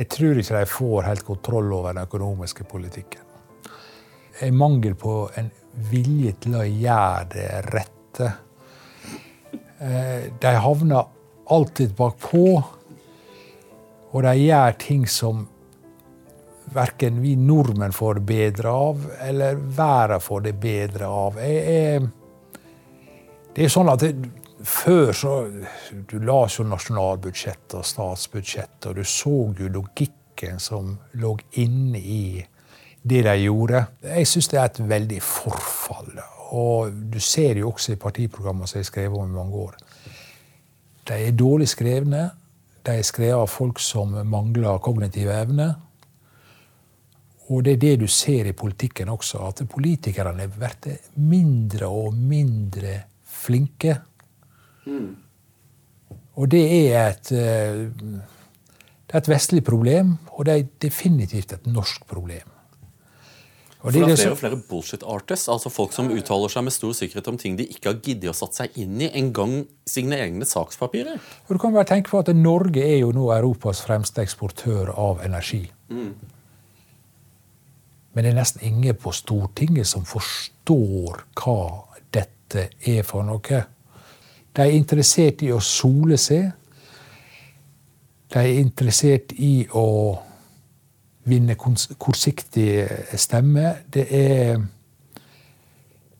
Jeg tror ikke de får helt kontroll over den økonomiske politikken. En mangel på en vilje til å gjøre det rette. Eh, de havner alltid bakpå, og de gjør ting som verken vi nordmenn får det bedre av, eller verden får det bedre av. Jeg, jeg, det er sånn at før så Du las jo nasjonalbudsjett og statsbudsjett, og du så jo logikken som lå inne i det de gjorde. Jeg syns det er et veldig forfall. Og du ser jo også i partiprogrammene som jeg har skrevet om i mange år. De er dårlig skrevne. De er skrevet av folk som mangler kognitive evner. Og det er det du ser i politikken også, at politikerne blitt mindre og mindre flinke. Mm. Og det er et eh, det er et vestlig problem, og det er definitivt et norsk problem. Og det, For det er flere og flere bullshit artists, altså folk som uttaler seg med stor sikkerhet om ting de ikke har giddet å satt seg inn i, engang sine egne sakspapirer. Og du kan bare tenke på at Norge er jo nå Europas fremste eksportør av energi. Mm. Men det er nesten ingen på Stortinget som forstår hva dette er for noe. De er interessert i å sole seg. De er interessert i å vinne kortsiktig stemme. Det er,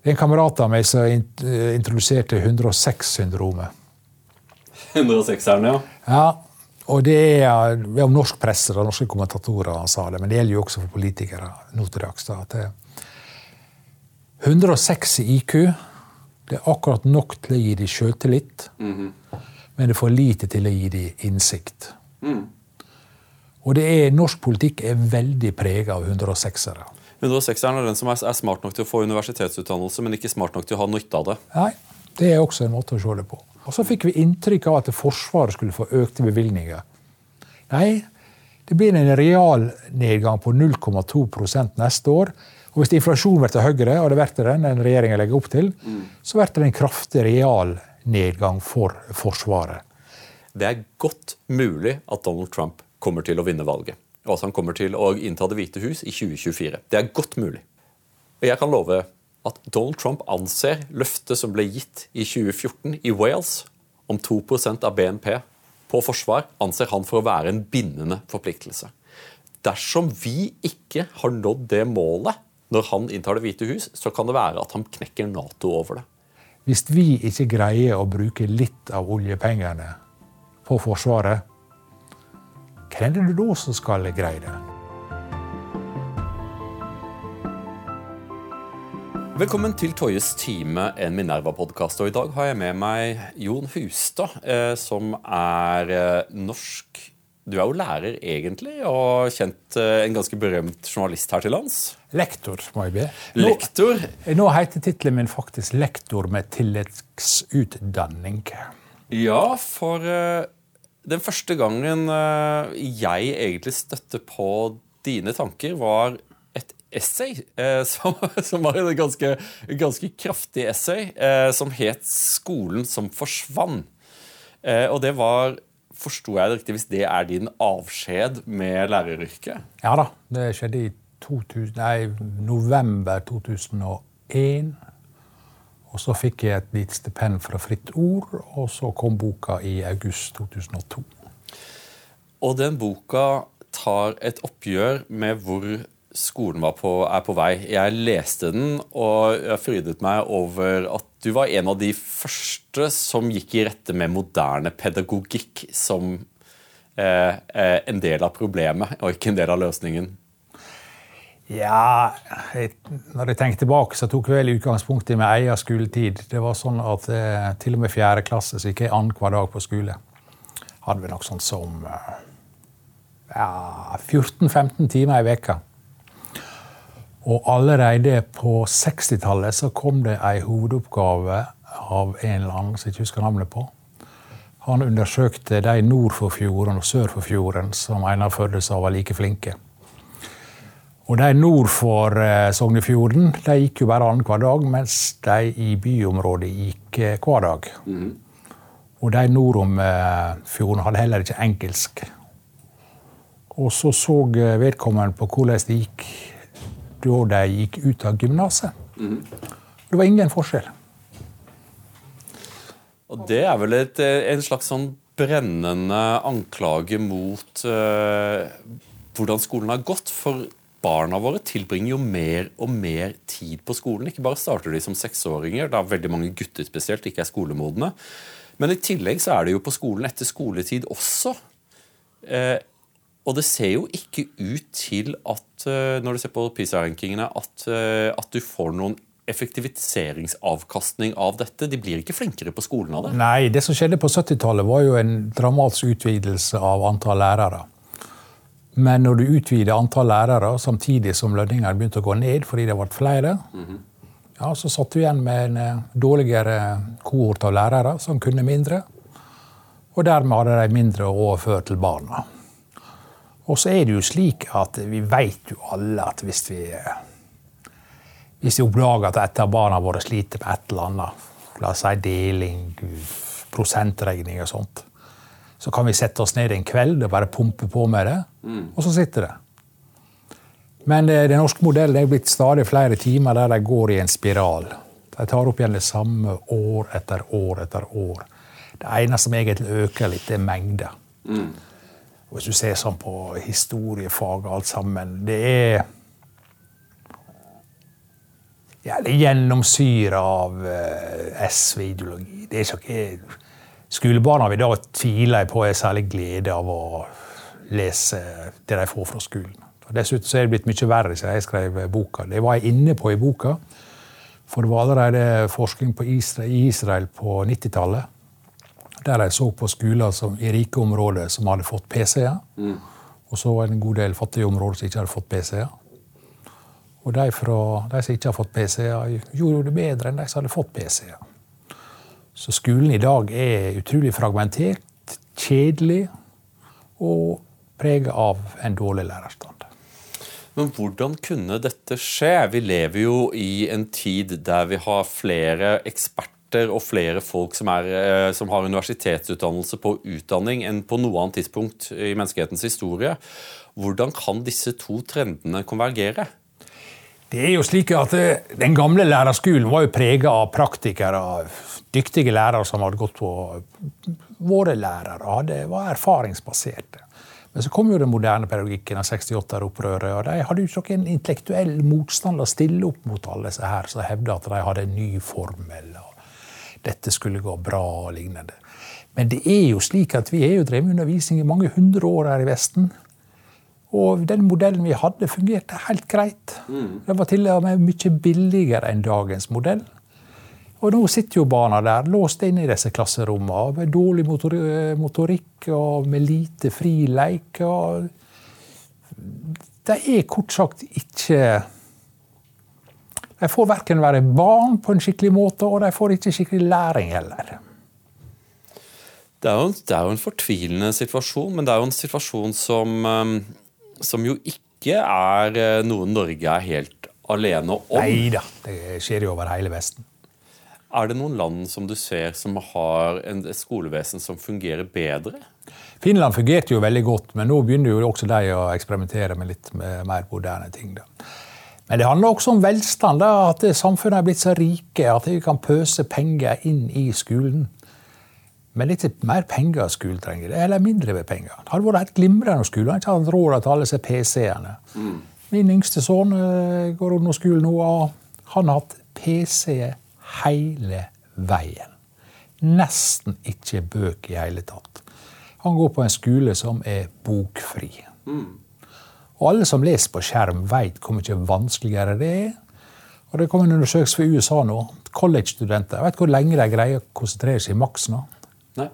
en kamerat av meg som introduserte 106-syndromet. 106-eren, ja. ja. Og det er, om norsk presse og norske kommentatorer han sa det, men det gjelder jo også for politikere. nå til dags. 106 i IQ det er akkurat nok til å gi dem sjøltillit, mm -hmm. men det er for lite til å gi dem innsikt. Mm. Og det er, norsk politikk er veldig prega av 106-ere. 106-eren er den som er, smart nok til å få universitetsutdannelse, men ikke smart nok til å ha nytte av det? Nei, det er også en måte å se det på. Og så fikk vi inntrykk av at Forsvaret skulle få økte bevilgninger. Nei, det blir en realnedgang på 0,2% neste år. Og hvis inflasjonen blir høyere, og det blir den enn regjeringa legger opp til, så blir det en kraftig realnedgang for Forsvaret. Det er godt mulig at Donald Trump kommer til å vinne valget. Og at han kommer til å innta Det hvite hus i 2024. Det er godt mulig. Og jeg kan love at Donald Trump anser løftet som ble gitt i 2014 i Wales om 2% av BNP på forsvar, anser han for å være en bindende forpliktelse. Dersom vi ikke har nådd det målet når han inntar Det hvite hus, så kan det være at han knekker Nato over det. Hvis vi ikke greier å bruke litt av oljepengene på Forsvaret, hvem er det da som skal greie det? Velkommen til Toyes time, en Minerva-podkast. Og I dag har jeg med meg Jon Hustad, eh, som er eh, norsk Du er jo lærer, egentlig, og kjent eh, en ganske berømt journalist her til lands. Lektor, må jeg be. Nå, lektor. Nå heter tittelen min faktisk 'Lektor med tilleggsutdanning'. Ja, for den første gangen jeg egentlig støtte på dine tanker, var et essay, uh, som, som, var et ganske, ganske kraftig essay, som het 'Skolen som forsvant'. Og det var Forsto jeg det riktig hvis det er din avskjed med læreryrket? Ja da. Det skjedde i 2000, nei, november 2001. Og så fikk jeg et lite stipend fra Fritt Ord, og så kom boka i august 2002. Og den boka tar et oppgjør med hvor skolen på, er på vei. Jeg leste den, og jeg frydet meg over at du var en av de første som gikk i rette med moderne pedagogikk som eh, eh en del av problemet, og ikke en del av løsningen. Ja jeg, Når jeg tenker tilbake, så tok jeg vel utgangspunkt i min egen skoletid. Det var sånn at eh, Til og med fjerde klasse så gikk jeg annenhver dag på skole. Hadde vi nok sånn som eh, ja, 14-15 timer i veka. Og allerede på 60-tallet så kom det ei hovedoppgave av en eller annen som jeg ikke husker navnet på. Han undersøkte de nord for fjorden og sør for fjorden som Einar Førde sa var like flinke. Og de nord for eh, Sognefjorden de gikk jo bare annenhver dag, mens de i byområdet gikk eh, hver dag. Mm. Og de nord om eh, fjorden hadde heller ikke engelsk. Og så så vedkommende på hvordan det gikk da jeg gikk ut av gymnaset. Det var ingen forskjell. Og det er vel et, en slags sånn brennende anklage mot uh, hvordan skolen har gått. For barna våre tilbringer jo mer og mer tid på skolen. Ikke bare starter de som seksåringer, da veldig mange gutter spesielt ikke er skolemodne. Men i tillegg så er det jo på skolen etter skoletid også. Uh, og det ser jo ikke ut til at eh, når du ser på PISA-rankingene, at, eh, at, du får noen effektiviseringsavkastning av dette. De blir ikke flinkere på skolen av det. Nei, det som skjedde på 70-tallet, var jo en dramatisk utvidelse av antall lærere. Men når du utvider antall lærere samtidig som lønningene begynte å gå ned fordi det ble flere, mm -hmm. ja, så satt du igjen med en eh, dårligere kohort av lærere som kunne mindre. Og dermed hadde de mindre å overføre til barna. Og så er det jo slik at vi vet jo alle at hvis vi hvis vi oppdager at et av barna våre sliter med et eller annet, la oss si deling, prosentregning og sånt, så kan vi sette oss ned en kveld og bare pumpe på med det, mm. og så sitter det. Men den norske modellen er blitt stadig flere timer der de går i en spiral. De tar opp igjen det samme år etter år etter år. Det eneste som egentlig øker litt, er mengde. Mm. Hvis du ser sånn på historiefag og alt sammen Det er ja, det gjennomsyra av eh, SV-ideologi. Det er ikke Skolebarna vil da tvile på er særlig glede av å lese det de får fra skolen. Og dessuten så er det blitt mye verre siden jeg skrev boka. Det var jeg inne på i boka. For det var allerede forskning i Israel på 90-tallet der de så på skoler som, i rike områder som hadde fått PC-er. Mm. Og så var det en god del fattige områder som ikke hadde fått PC-er. Og de, fra, de som ikke har fått PC-er, gjorde det bedre enn de som hadde fått PC-er. Så skolen i dag er utrolig fragmentert, kjedelig og preget av en dårlig lærerstand. Men hvordan kunne dette skje? Vi lever jo i en tid der vi har flere eksperter og flere folk som, er, eh, som, har universitetsutdannelse på utdanning enn på noe annet tidspunkt i menneskehetens historie. Hvordan kan disse to trendene konvergere? Det er jo slik at eh, Den gamle lærerskolen var jo prega av praktikere, dyktige lærere som hadde gått på Våre lærere det var erfaringsbaserte. Men så kom jo den moderne pedagogikken av 68-opprøret. og De hadde jo ikke en intellektuell motstand å stille opp mot alle disse her som hevda at de hadde en ny formel dette skulle gå bra og lignende. Men det er jo slik at vi har jo drevet undervisning i mange hundre år her i Vesten. Og den modellen vi hadde, fungerte helt greit. Mm. Det var til og med mye billigere enn dagens modell. Og nå sitter jo barna der låst inne i disse klasserommene med dårlig motorikk og med lite fri leik. De er kort sagt ikke de får verken være barn på en skikkelig måte, og de får ikke skikkelig læring heller. Det er, jo, det er jo en fortvilende situasjon, men det er jo en situasjon som, um, som jo ikke er eh, noe Norge er helt alene om. Nei da, det skjer jo over hele Vesten. Er det noen land som du ser som har et skolevesen som fungerer bedre? Finland fungerte jo veldig godt, men nå begynner jo også de å eksperimentere med litt mer moderne ting. Da. Men det handler også om velstand. Da, at samfunnet er blitt så rike at vi kan pøse penger inn i skolen. Men litt mer penger skolen trenger, eller mindre med penger. Det hadde vært helt glimrende om skolen ikke hadde råd til alle disse PC-ene. Mm. Min yngste sønn eh, går under skolen nå, og han har hatt PC hele veien. Nesten ikke bøker i hele tatt. Han går på en skole som er bokfri. Mm. Og alle som leser på skjerm, vet hvor mye vanskeligere det er. Og Det kom en undersøkelse fra USA nå. College-studenter. Vet hvor lenge de greier å konsentrere seg i maks nå? Nei.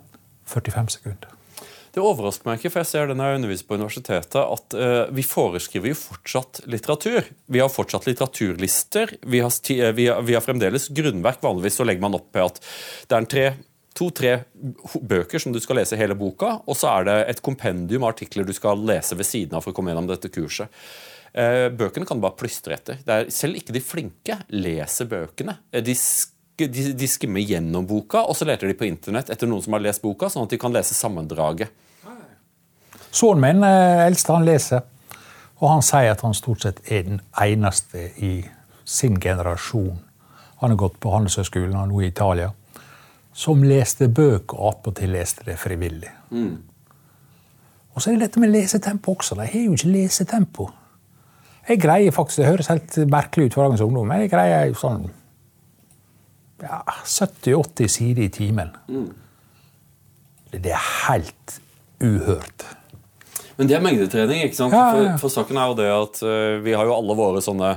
45 sekunder. Det overrasker meg ikke, for jeg ser det når jeg underviser på universitetet, at uh, vi foreskriver jo fortsatt litteratur. Vi har fortsatt litteraturlister. Vi har, vi har, vi har fremdeles grunnverk. Vanligvis så legger man opp at det er en tre to-tre bøker som du skal lese hele boka, og så er det et kompendium av artikler du skal lese ved siden av for å komme gjennom dette kurset. Eh, bøkene kan du bare plystre etter. selv ikke de flinke leser bøkene. Eh, de, de, de, skimmer gjennom boka, og så leter de på internett etter noen som har lest boka, sånn at de kan lese sammendraget. Sønnen min, eh, eldste, han leser. Og han sier at han stort sett er den eneste i sin generasjon. Han har gått på Handelshøyskolen og nå i Italia. Som leste bøker og attpåtil leste det frivillig. Mm. Og så er det dette med lesetempo også. De har jo ikke lesetempo. Jeg greier faktisk, Det høres helt merkelig ut for dagens ungdom, men jeg greier jo sånn ja, 70-80 sider i timen. Mm. Det er helt uhørt. Men det er mengdetrening, ikke sant? Ja, ja. For, for, saken er jo det at uh, vi har jo alle våre sånne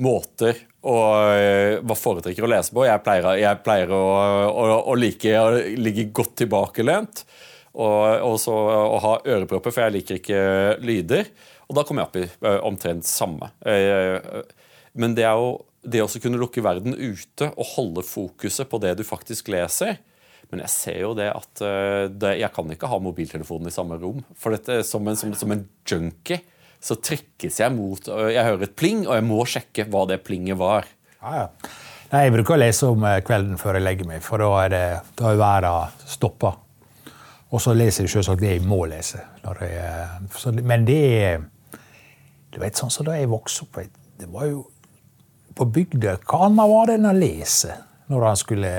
måter og uh, hva foretrekker å lese på. Jeg pleier, jeg pleier å, å, å, like å ligge godt tilbakelent og, og så å ha ørepropper, for jeg liker ikke lyder. Og da kommer jeg opp i uh, omtrent samme. men det er jo det å kunne lukke verden ute og holde fokuset på det du faktisk leser, men jeg ser jo det at det, jeg kan ikke ha mobiltelefonen i samme rom. For dette, som, en, som, som en junkie så trykkes jeg mot Jeg hører et pling, og jeg må sjekke hva det plinget var. Ja, ja. Nei, jeg bruker å lese om eh, kvelden før jeg legger meg, for da er, det, da er verden stoppa. Og så leser jeg selvsagt det jeg må lese. Jeg, eh, så, men det Du vet, sånn som da jeg vokste opp Det var jo På bygda Hva annet var det enn å lese når han skulle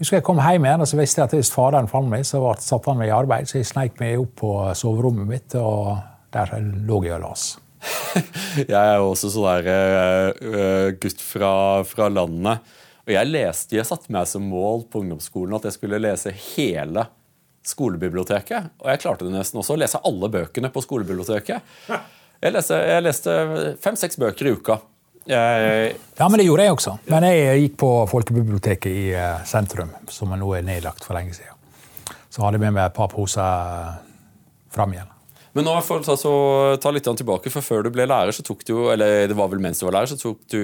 Husker jeg kom hjem igjen og så visste jeg at hvis faderen fant meg, så satte han meg i arbeid. Så jeg sneik meg opp på soverommet mitt, og der lå jeg og las. jeg er jo også sånn der uh, gutt fra, fra, landet. Og jeg leste, jeg satte meg som mål på ungdomsskolen at jeg skulle lese hele skolebiblioteket. Og jeg klarte det nesten også, å lese alle bøkene på skolebiblioteket. Jeg leste, leste fem-seks bøker i uka. Jeg... Ja, men det gjorde jeg også. Men jeg gikk på folkebiblioteket i eh, sentrum, som nå er nedlagt for lenge siden. Så hadde jeg med meg et par poser fram igjen. Men nå for å ta litt tilbake, for Før du ble lærer, så tok du eller det var vel mens du var lærer, så du,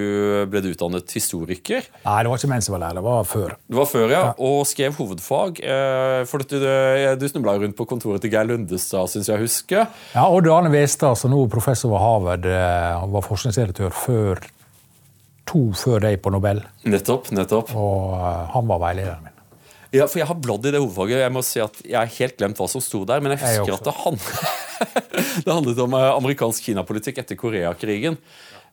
ble du utdannet historiker? Nei, det var ikke mens jeg var lærer. Det var før. Det var før, ja. ja. Og skrev hovedfag. Eh, for du, du snubla rundt på kontoret til Geir Lundestad, syns jeg husker. Ja, Odd Arne Westad, som nå er professor ved Harvard, eh, var forskningsdirektør før to før deg på Nobel. Nettopp, nettopp. Og uh, han var veilederen min. Ja, for Jeg har bladd i det hovedfaget. Jeg må si at jeg har helt glemt hva som sto der. Men jeg husker jeg at det, hand... det, handlet om eh, amerikansk Kina-politikk etter Koreakrigen.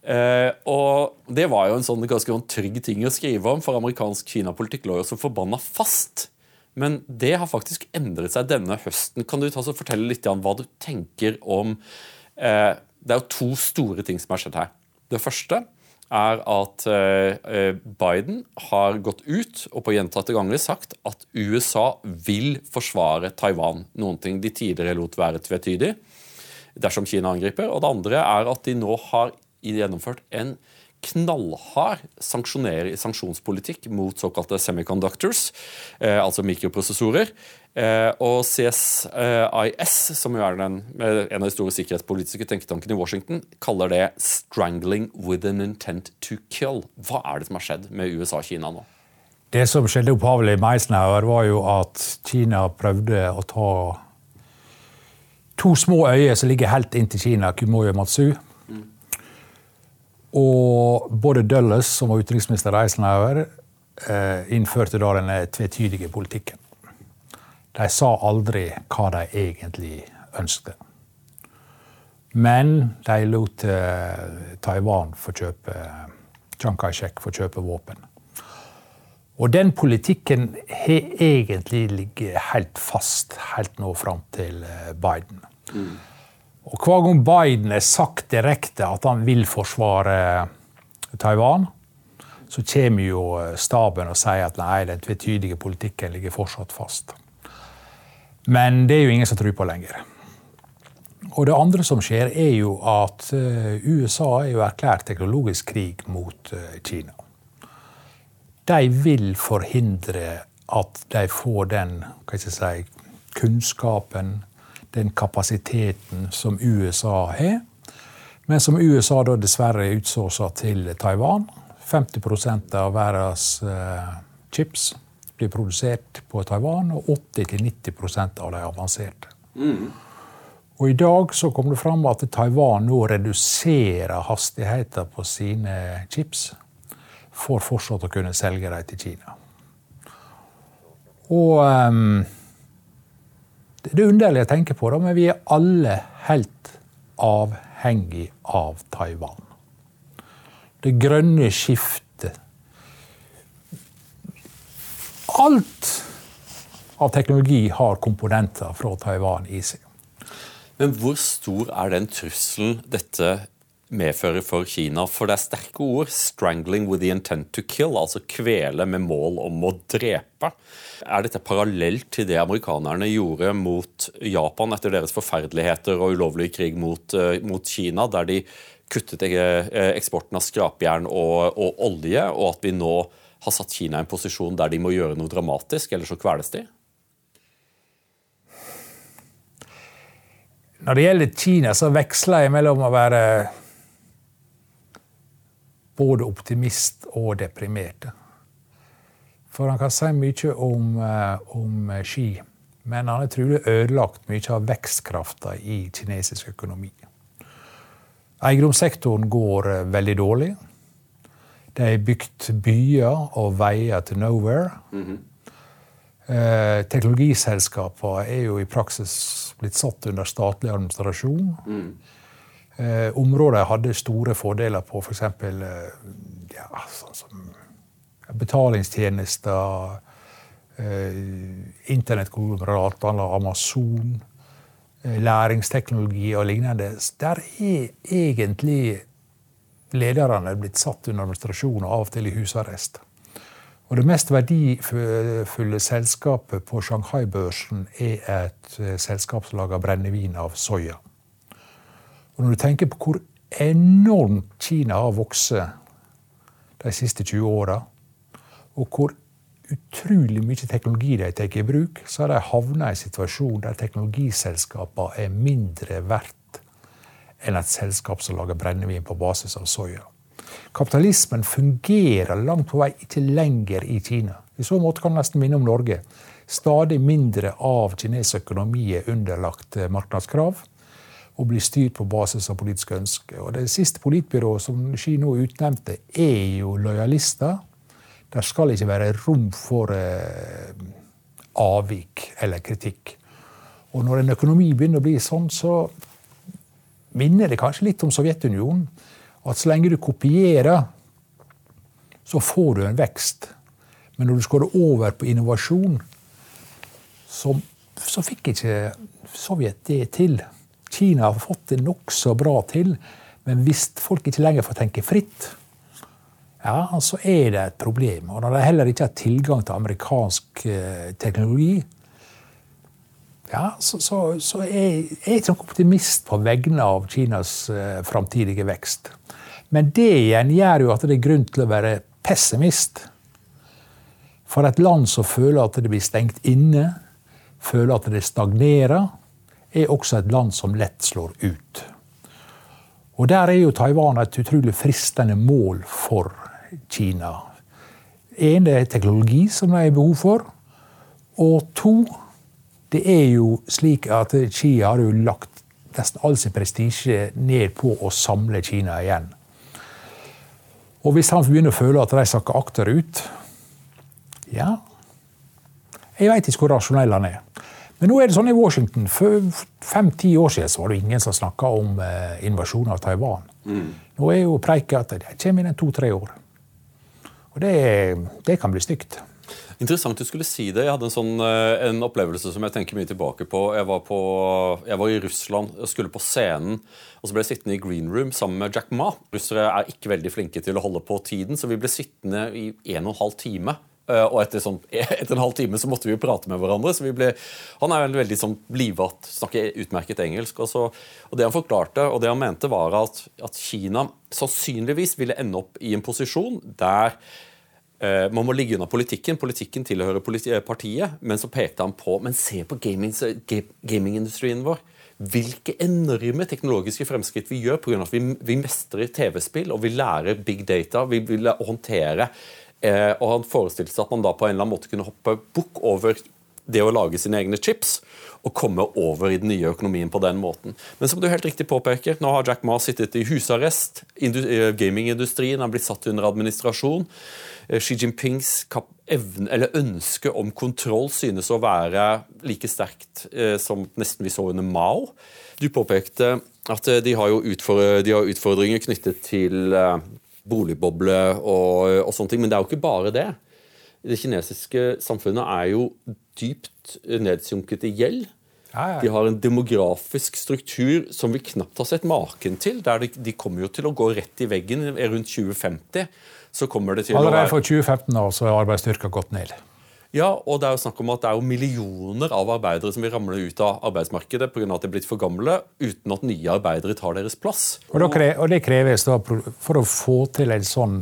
Eh, og Det var jo en sånn ganske sånn trygg ting å skrive om, for amerikansk Kina-politikk lå jo så forbanna fast. Men det har faktisk endret seg denne høsten. Kan du ta og fortelle litt om hva du tenker om eh, Det er jo to store ting som har skjedd her. Det første er at eh, Biden har gått ut og på gjentatte ganger sagt at USA vil forsvare Taiwan. Noen ting de tidligere lot være tvetydig dersom Kina angriper. Og det andre er at de nå har gjennomført en knallhard sanksjonspolitikk mot såkalte semiconductors, eh, altså mikroprosessorer. Eh, og CSIS, som jo er den, en av de store sikkerhetspolitiske tenketankene i Washington, kaller det 'strangling with an intent to kill'. Hva er det som har skjedd med USA og Kina nå? Det som skjedde opphavlig i Eisenhower, var jo at Kina prøvde å ta to små øyer som ligger helt inntil Kina, Kumoyo Matsu og både Dulles, som var utenriksminister Eisenhower, eh, innførte da den tvetydige politikken. De sa aldri hva de egentlig ønsket. Men de lot eh, Taiwan få kjøpe Chiang Kai-shek få kjøpe våpen. Og den politikken har egentlig ligget helt fast helt nå fram til eh, Biden. Mm. Og hver gang Biden har sagt direkte at han vil forsvare Taiwan, så kommer jo staben og sier at nei, den tvetydige politikken ligger fortsatt fast. Men det er jo ingen som tror på lenger. Og det andre som skjer, er jo at eh, USA er jo erklært teknologisk krig mot eh, Kina. De vil forhindre at de får den si, kunnskapen, den kapasiteten som USA har, men som USA da dessverre utsourcer til Taiwan. 50% av verdens uh, chips blir produsert på Taiwan, og 80-90% av de avanserte. Mm. Og I dag så kom det fram at Taiwan nå reduserer hastigheten på sine chips for fortsatt å kunne selge dem til Kina. Og um, Det er underlig å tenke på, det, men vi er alle helt avhengig av Taiwan. Det grønne skiftet. Alt av teknologi har komponenter fra Taiwan i seg. Men hvor stor er den trusselen dette medfører for Kina? For det er sterke ord. 'Strangling with the intent to kill', altså kvele med mål om å drepe. Er dette parallelt til det amerikanerne gjorde mot Japan etter deres forferdeligheter og ulovlig krig mot, uh, mot Kina, der de kuttet eh, eksporten av skrapjern og, og olje, og at vi nå har satt Kina i en posisjon der de må gjøre noe dramatisk, eller så kveles de? Når det gjelder Kina, så veksler jeg mellom å være både optimist og deprimert. For han kan si mye om, eh, om Xi, men han har trolig ødelagt mye av vekstkrafta i kinesisk økonomi. Eiendomssektoren går eh, veldig dårlig. Det er bygd byer og veier til nowhere. Mm -hmm. Eh, teknologiselskapene er jo i praksis blitt satt under statlig administrasjon. Mm. Eh, områder hadde store fordeler på f.eks. For eh, ja, sånn som betalingstjenester, eh, internettkonglomerat, Amazon, eh, læringsteknologi og lignende. Der er egentlig lederne blitt satt under administrasjon og av og til i husarrest. Og det mest verdifulle selskapet på Shanghai-børsen er et eh, selskap som lager brennevin av soya. Og når du tenker på hvor enormt Kina har vokst de siste 20 åra, og hvor utrolig mye teknologi de tar i bruk, så har de havna i en situasjon der teknologiselskapene er mindre verdt enn et selskap som lager brennevin på basis av soya. Kapitalismen fungerer langt på vei ikke lenger i Kina. I så måte kan det nesten minne om Norge. Stadig mindre av kinesisk økonomi er underlagt marknadskrav, og blir styrt på basis av politiske ønsker. Og Det siste politbyrået som Xi nå utnevnte, er jo lojalister. Det skal ikke være rom for eh, avvik eller kritikk. Og når en økonomi begynner å bli sånn, så minner det kanskje litt om Sovjetunionen at så lenge du kopierer, så får du en vekst. Men når du skal over på innovasjon, så, så fikk ikke Sovjet det til. Kina har fått det nokså bra til, men hvis folk ikke lenger får tenke fritt, ja, så er det et problem. Og når de heller ikke har tilgang til amerikansk eh, teknologi, ja, så, så, så er jeg ikke noen optimist på vegne av Kinas eh, framtidige vekst. Men det igjen gjør jo at det er grunn til å være pessimist. For et land som føler at det blir stengt inne, føler at det stagnerer, er også et land som lett slår ut. Og der er jo Taiwan et utrolig fristende mål for Kina. En, det er teknologi som de har behov for. Og to, det er jo slik at Kina har jo lagt nesten all sin prestisje ned på å samle Kina igjen. Og hvis han begynner å føle at de sakker akterut Ja, jeg veit ikke hvor rasjonell han er. Men nå er det sånn i Washington. For fem-ti år siden så var det ingen som snakka om eh, invasjon av Taiwan. Mm. Nå er jo preiket at det kommer innen to-tre år. Og det, det kan bli stygt. Interessant du skulle si det. Jeg hadde en, sånn, eh, en opplevelse som jeg tenker mye tilbake på. Jeg var, på, jeg var i Russland og skulle på scenen, og så ble jeg sittende i green room sammen med Jack Ma. Russere er ikke veldig flinke til å holde på tiden, så vi ble sittende i en og en halv time. Eh, og etter, sånn, etter, en halv time så måtte vi jo prate med hverandre. så vi ble, Han er veldig, veldig sånn blivat, snakker utmerket engelsk. Og, så, og, Det han forklarte, og det han mente, var at, at Kina sannsynligvis ville ende opp i en posisjon der eh, man må ligge unna politikken. Politikken tilhører politi eh, partiet. Men så pekte han på men se på gamingindustrien vår. Hvilke enorme teknologiske fremskritt vi gjør pga. at vi, vi mestrer TV-spill og vi lærer big data. Vi vil håndtere uh, Og han forestilte seg at man da på en eller annen måte kunne hoppe bukk over det å lage sine egne chips og komme over i den nye økonomien på den måten. Men som du helt riktig påpeker, nå har Jack Ma sittet i husarrest. Eh, gamingindustrien har blitt satt under administrasjon. Eh, Xi Jinpings evne, eller ønske om kontroll synes å være like sterkt eh, som nesten vi så under Mao. Du påpekte at de har jo utfordringer knyttet til boligboble og, og sånne ting, men det er jo ikke bare det. Det kinesiske samfunnet er jo dypt nedsunket i gjeld. De har en demografisk struktur som vi knapt har sett maken til. de, de, kommer jo til å gå rett i veggen rundt 2050. så kommer det til Allerede å være... for 2015 år, så er arbeidsstyrka gått ned. Ja, og det er jo snakk om at det er jo millioner av arbeidere som vil ramle ut av arbeidsmarkedet pga. at de er blitt for gamle, uten at nye arbeidere tar deres plass. Og, og det kreves da for å få til en sånn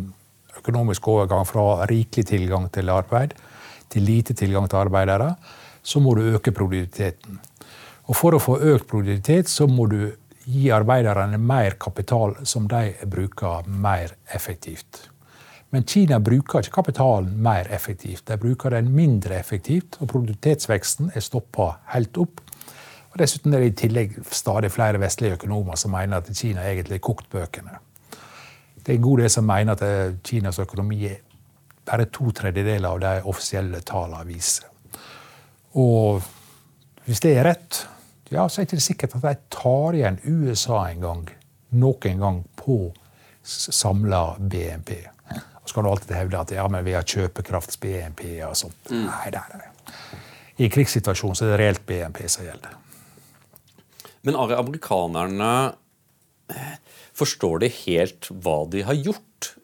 økonomisk overgang fra rikelig tilgang til arbeid til lite tilgang til arbeidere, så må du øke produktiviteten. Og For å få økt produktivitet så må du gi arbeiderne mer kapital som de bruker mer effektivt. Men Kina bruker ikke kapitalen mer effektivt. De bruker den mindre effektivt, og produktivitetsveksten er stoppa helt opp. Og Dessuten er det i tillegg stadig flere vestlige økonomer som mener at Kina egentlig er kokt bøkene. Det er en god del som mener at eh, Kinas økonomi er bare to tredjedeler av de offisielle tallene viser. Og hvis det er rett, ja, så er det ikke sikkert at de tar igjen USA en gang, noen gang på samla BNP. Og så kan du alltid hevde at ja, men vi har kjøpekrafts-BNP og sånt. Mm. Nei, nei, nei. I krigssituasjonen så er det reelt BNP som gjelder. Men Ari, amerikanerne eh, forstår de helt hva de har gjort?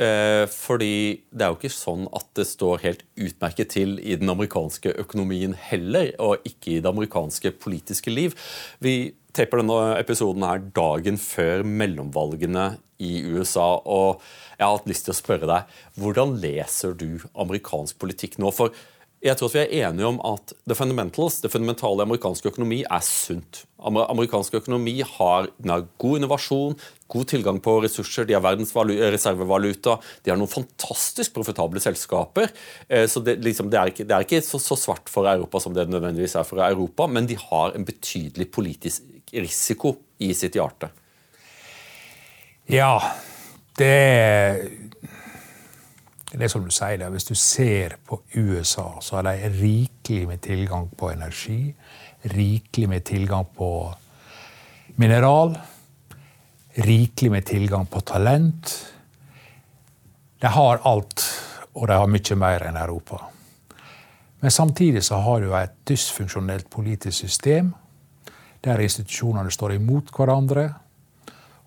Eh, fordi det er jo ikke sånn at det står helt utmerket til i den amerikanske økonomien heller, og ikke i det amerikanske politiske liv. Vi taper denne episoden her dagen før mellomvalgene i USA. og jeg har hatt lyst til å spørre deg, Hvordan leser du amerikansk politikk nå? For jeg tror at vi er enige om at the fundamentals, det fundamentale amerikanske økonomi er sunt. Amerikansk økonomi har, har, god innovasjon, god tilgang på ressurser, de har verdens reservevaluta, de har noen fantastisk profitable selskaper. Eh, så det, liksom, det, er ikke, det er ikke så, så, svart for Europa som det nødvendigvis er for Europa, men de har en betydelig politisk risiko i sitt hjerte. Ja, det det er som du sier, det. Hvis du ser på USA, så har de rikelig med tilgang på energi. Rikelig med tilgang på mineral. Rikelig med tilgang på talent. De har alt, og de har mye mer enn Europa. Men samtidig så har du et dysfunksjonelt politisk system, der institusjonene står imot hverandre,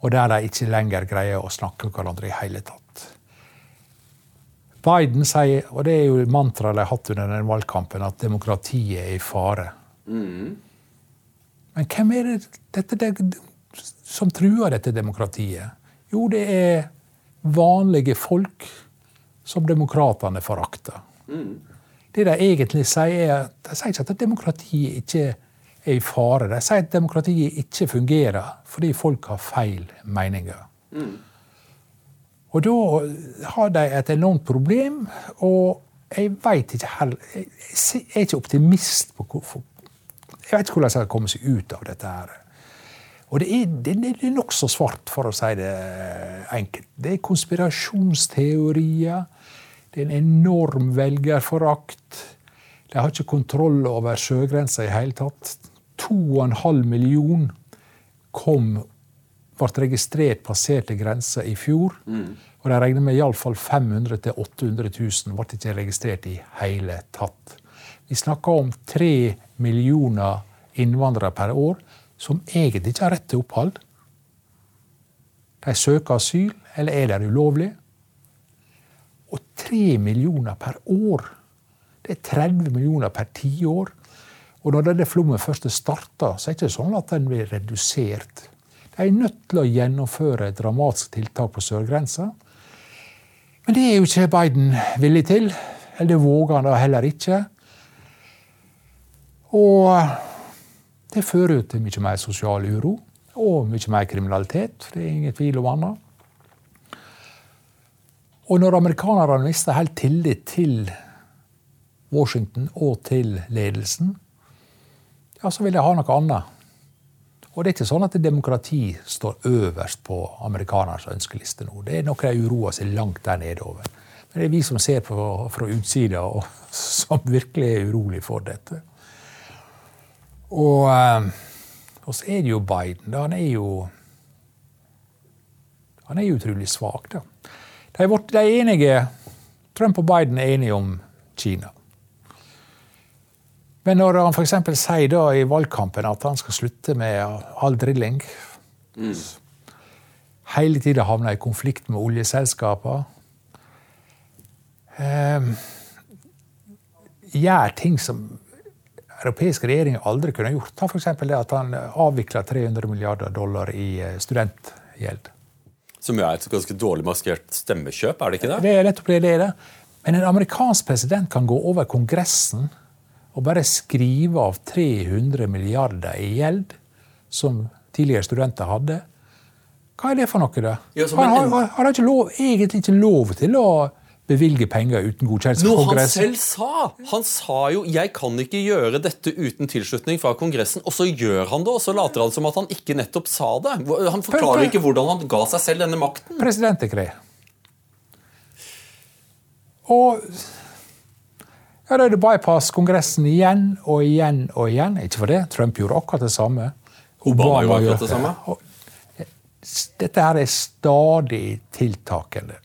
og der de ikke lenger greier å snakke med hverandre i hele tatt. Biden sier, og det er jo mantraet de har hatt under den valgkampen, at demokratiet er i fare. Mm. Men hvem er det, dette, det, som truer dette demokratiet? Jo, det er vanlige folk som demokratene forakter. Mm. Det de egentlig sier, er de sier ikke at demokratiet ikke er i fare. De sier at demokratiet ikke fungerer fordi folk har feil meninger. Mm. Og da har de et enormt problem, og jeg veit ikke heller Jeg er ikke optimist på hvorfor Jeg vet ikke hvordan de skal komme seg ut av dette her. Og det er, det, det er nokså svart, for å si det enkelt. Det er konspirasjonsteorier. Det er en enorm velgerforakt. De har ikke kontroll over sjøgrensa i hele tatt. 2,5 million kom ble registrert passerte grensa i fjor. Mm. Og de regner med iallfall 500 000-800 000 ble ikke registrert i hele tatt. Vi snakker om tre millioner innvandrere per år som egentlig ikke har rett til opphold. De søker asyl, eller er der ulovlig. Og tre millioner per år! Det er 30 millioner per tiår. Og når denne flommen først starter, så er det ikke sånn at den blir redusert de er nødt til å gjennomføre dramatiske tiltak på sørgrensa. Men det er jo ikke Biden villig til. Eller det våger han da heller ikke. Og det fører jo til mye mer sosial uro og mye mer kriminalitet. Det er ingen tvil om annet. Og når amerikanerne mister helt tillit til Washington og til ledelsen, ja, så vil de ha noe annet. Og det er ikke sånn at demokrati står øverst på amerikanernes ønskeliste nå. Det er noe de uroer seg langt der nede over. Men det er vi som ser på fra utsida, og som virkelig er urolig for dette. Og, eh, og så er det jo Biden. Da. Han er jo han er utrolig svak. Da. De er enige, Trump og Biden er enige om Kina. Men når han f.eks. sier da i valgkampen at han skal slutte med all drilling mm. Hele tida havner i konflikt med oljeselskapene. Eh, gjør ting som europeiske regjeringer aldri kunne gjort. Ta f.eks. det at han avvikla 300 milliarder dollar i eh, studentgjeld. Som jo er et ganske dårlig maskert stemmekjøp, er det ikke det? Det er nettopp det det er. Men en amerikansk president kan gå over Kongressen og bare skrive av 300 milliarder i gjeld som tidligere studenter hadde. Hva er det for noe, da? Ja, han har, har ikke lov, egentlig ikke lov til å bevilge penger uten godkjennelse fra Kongressen. Noe han selv sa! Han sa jo 'jeg kan ikke gjøre dette uten tilslutning fra Kongressen', og så gjør han det, og så later han som at han ikke nettopp sa det. Han forklarer ikke hvordan han ga seg selv denne makten. Presidentdekret. Og ja, da er det bypass Kongressen igjen og igjen og igjen. Ikke for det. Trump gjorde akkurat det samme. Obama, Obama gjorde akkurat det samme. Dette her er stadig tiltakende.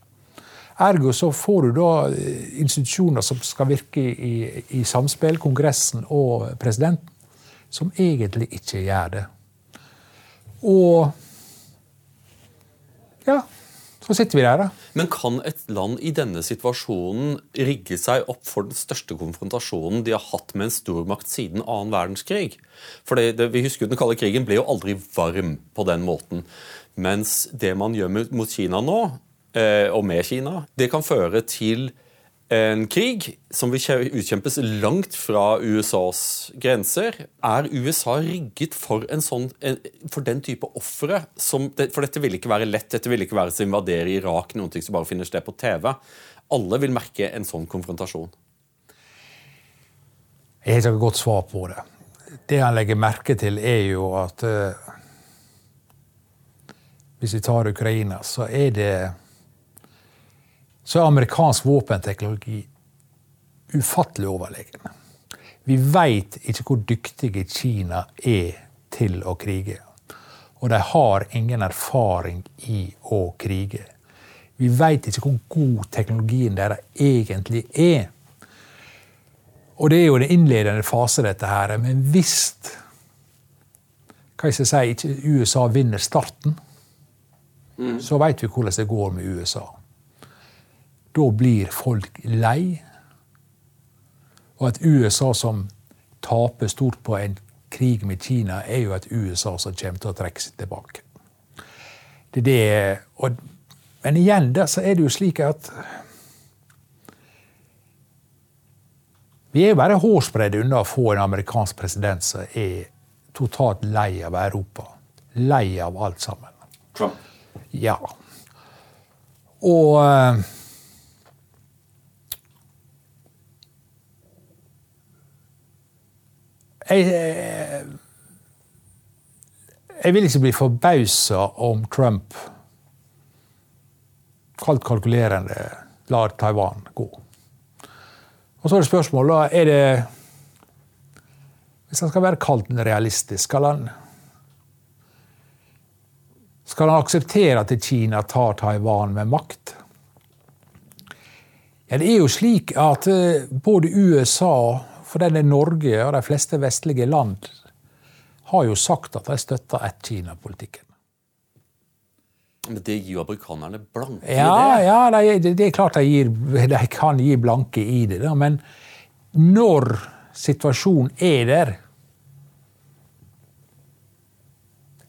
Ergo så får du da eh, institusjoner som skal virke i, i samspill, Kongressen og presidenten, som egentlig ikke gjør det. Og ja, så sitter vi der, da. Men kan et land i denne situasjonen rigge seg opp for den største konfrontasjonen de har hatt med en stormakt siden annen verdenskrig? For det, det, vi husker jo Den kalde krigen ble jo aldri varm på den måten. Mens det man gjør mot Kina nå, eh, og med Kina, det kan føre til en krig som vil utkjempes langt fra USAs grenser. Er USA rigget for, sånn, for den type ofre? For dette vil ikke være lett. Dette vil ikke være å invadere Irak, noen ting som bare finner sted på TV. Alle vil merke en sånn konfrontasjon. Jeg har ikke godt svar på det. Det han legger merke til, er jo at uh, Hvis vi tar Ukraina, så er det så er amerikansk våpenteknologi ufattelig overlegen. Vi veit ikke hvor dyktige Kina er til å krige. Og de har ingen erfaring i å krige. Vi veit ikke hvor god teknologien deres egentlig er. Og det er jo den innledende fase, dette her. Men hvis hva jeg skal si, ikke USA vinner starten, mm. så veit vi hvordan det går med USA. Da blir folk lei. Og at USA som taper stort på en krig med Kina, er jo et USA som kommer til å trekke seg tilbake. Det det, og, men igjen der så er det jo slik at Vi er jo bare hårsbredde unna å få en amerikansk president som er totalt lei av Europa. Lei av alt sammen. Trump? Ja. Og eh, jeg, jeg vil ikke bli forbausa om Trump kaldt kalkulerende lar Taiwan gå. Og så er det spørsmålet er det Hvis han skal være kaldt realistisk, skal han skal han akseptere at Kina tar Taiwan med makt? Ja, det er jo slik at eh, både USA for den er Norge og de fleste vestlige land har jo sagt at de støtter ett-Kina-politikken. Men det gir jo amerikanerne blanke i ja, det? Ja, det, det er klart de, gir, de, kan gi blanke i det. Da. Men når situasjonen er der,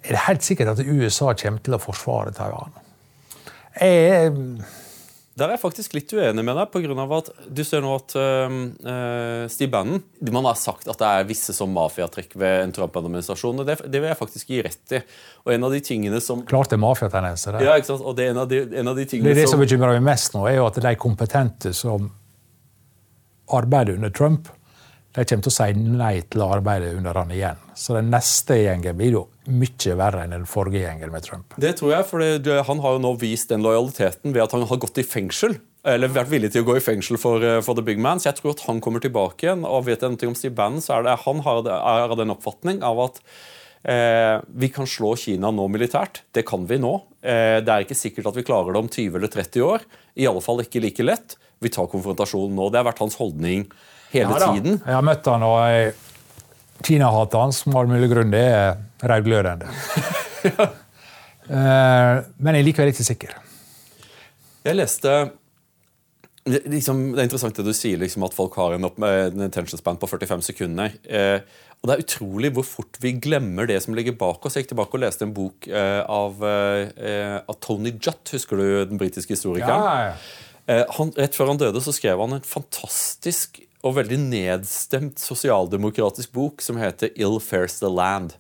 er det helt sikkert at USA kommer til å forsvare Taiwan. Jeg der er jeg faktisk litt uenig med deg. På grunn av at Du ser nå at øh, Steve Bannon Man har sagt at det er visse som mafiatrekk ved en Trump-administrasjon. og det, det, vil jeg faktisk gi rett i. Og en av de tingene som... Klart det er mafiatendenser. Ja, ikke sant? Og det er en av de, en av de tingene Det er det som, som bekymrer meg mest nå, er jo at de kompetente som arbeider under Trump, de kommer til å si nei til å arbeide under han igjen. Så den neste gjengen blir jo mye verre enn den forrige gjengen med Trump. Det tror jeg, for han har jo nå vist den lojaliteten ved at han har gått i fengsel. Eller vært villig til å gå i fengsel for, eh, for The Big Man. Så jeg tror at han kommer tilbake igjen. Og vet jeg noe om Steve Bannon, så er det han har, av den oppfatning av at eh, vi kan slå Kina nå militært. Det kan vi nå. Eh, det er ikke sikkert at vi klarer det om 20 eller 30 år. I alle fall ikke like lett. Vi tar konfrontasjonen nå. Det har vært hans holdning hele ja, tiden. Jeg har møtt han, og Kina-hatet hans som all mulig grunn, det er rødglødende. ja. uh, men jeg er likevel ikke sikker. Jeg leste liksom, det er interessant det du sier, liksom, at folk har en, opp, en attention span på 45 sekunder. Eh, og Det er utrolig hvor fort vi glemmer det som ligger bak oss. Jeg gikk tilbake og leste en bok eh, av, eh, av, Tony Jutt, husker du den britiske historikeren? Ja, ja. Eh, han, rett før han døde, så skrev han en fantastisk og veldig nedstemt sosialdemokratisk bok som heter 'Ill Fares the Land'.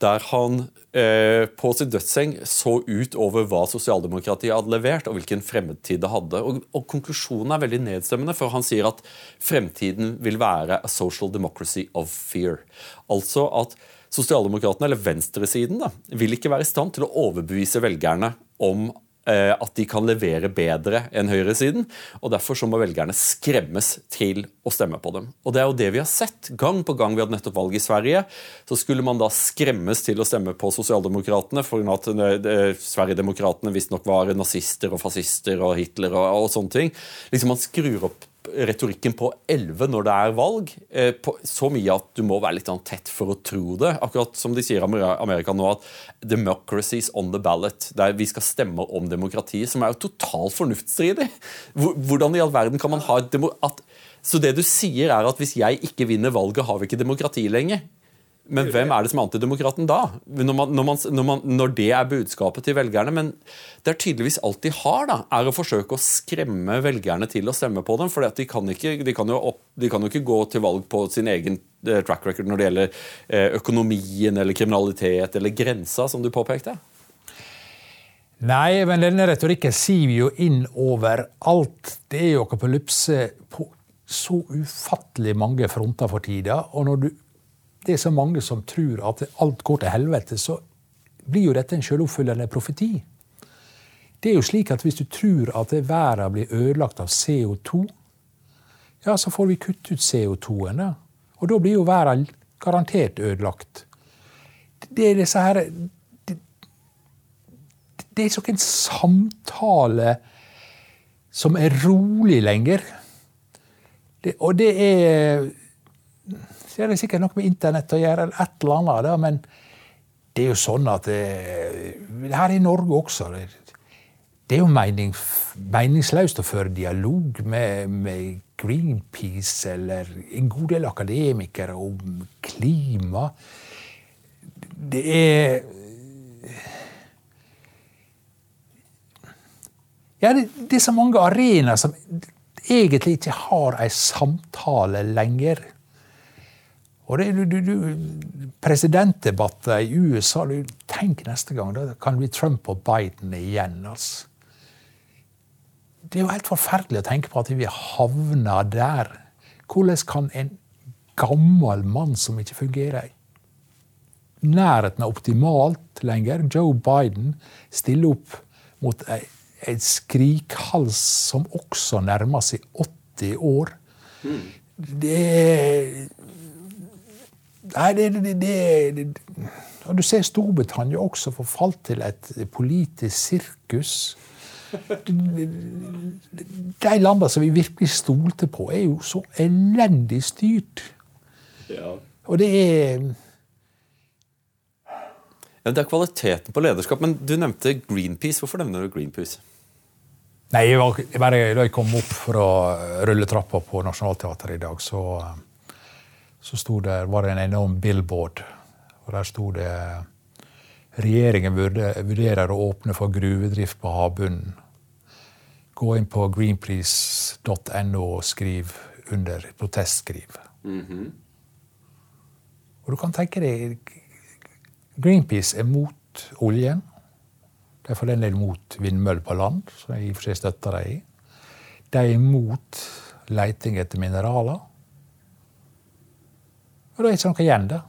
Der han eh, på sin dødsseng så ut over hva sosialdemokratiet hadde levert, og hvilken fremtid det hadde. Og, og, Konklusjonen er veldig nedstemmende, for han sier at fremtiden vil være a social democracy of fear. Altså at sosialdemokratene, eller venstresiden, da, vil ikke være i stand til å overbevise velgerne om at de kan levere bedre enn høyresiden. og Derfor så må velgerne skremmes til å stemme på dem. Og Det er jo det vi har sett gang på gang. Vi hadde nettopp valg i Sverige. Så skulle man da skremmes til å stemme på Sosialdemokratene, fordi at eh, Sverigedemokratene visstnok var nazister og fascister og Hitler og, og sånne ting. Liksom Man skrur opp retorikken på 11 når det er valg. Eh, så mye at du må være litt sånn tett for å tro det. Akkurat som de sier i Amerika nå, at 'democracy is on the ballot'. Der vi skal stemme om demokrati, som er jo totalt fornuftsstridig. Hvordan i all verden kan man ha et demo... At, så det du sier, er at hvis jeg ikke vinner valget, har vi ikke demokrati lenger. Men hvem er det som er antidemokraten da? Når, man, når, man, når, man, når, det er budskapet til velgerne. Men det er tydeligvis alt de har, da, er å forsøke å skremme velgerne til å stemme på dem. For de, kan de, de kan jo ikke gå til valg på sin egen eh, track record når det gjelder eh, økonomien eller kriminalitet eller grensa, som du påpekte. Nei, men denne retorikken siver jo inn over alt. Det er jo apokalypse på så ufattelig mange fronter for tida. Og når du det er så mange som tror at alt går til helvete, så blir jo dette en selvoppfyllende profeti. Det er jo slik at Hvis du tror at verden blir ødelagt av CO2, ja, så får vi kutte ut CO2-en. Og da blir jo verden garantert ødelagt. Det er disse her Det, det er ikke en samtale som er rolig lenger. Det, og det er så er det sikkert noe med internett å gjøre, eller et eller annet. Da, men det er jo sånn at det, eh, Her i Norge også det, det er jo mening, meningsløst å føre dialog med, med, Greenpeace eller en god del akademikere om klima. Det er Ja, det, det er så mange arenaer som egentlig ikke har ei samtale lenger. Og det, du, du, Presidentdebatter i USA du, Tenk neste gang. Da kan det bli Trump og Biden igjen. altså. Det er jo helt forferdelig å tenke på at vi havner der. Hvordan kan en gammel mann som ikke fungerer nærheten av optimalt lenger, Joe Biden, stille opp mot en skrikhals som også nærmer seg 80 år? Mm. Det er Nei, det, det, det, Og du ser Storbritannia også forfalt til et politisk sirkus. De landene som vi virkelig stolte på, er jo så elendig styrt. Ja. Og det er ja, Det er kvaliteten på lederskap. Men du nevnte Greenpeace. Hvorfor nevner du Greenpeace? Nei, jeg var, bare Da jeg kom opp fra rulletrappa på Nationaltheatret i dag, så så det, var det en enorm billboard. Og der sto det Regjeringen vurderer å åpne for gruvedrift på havbunnen. Gå inn på greenpeace.no og skriv under protestskriv. Mm -hmm. Og du kan tenke deg Greenpeace er mot oljen. De er del mot vindmøller på land, som jeg i og for seg støtter dem i. De er mot leiting etter mineraler. Og da er det ikke noe igjen, der.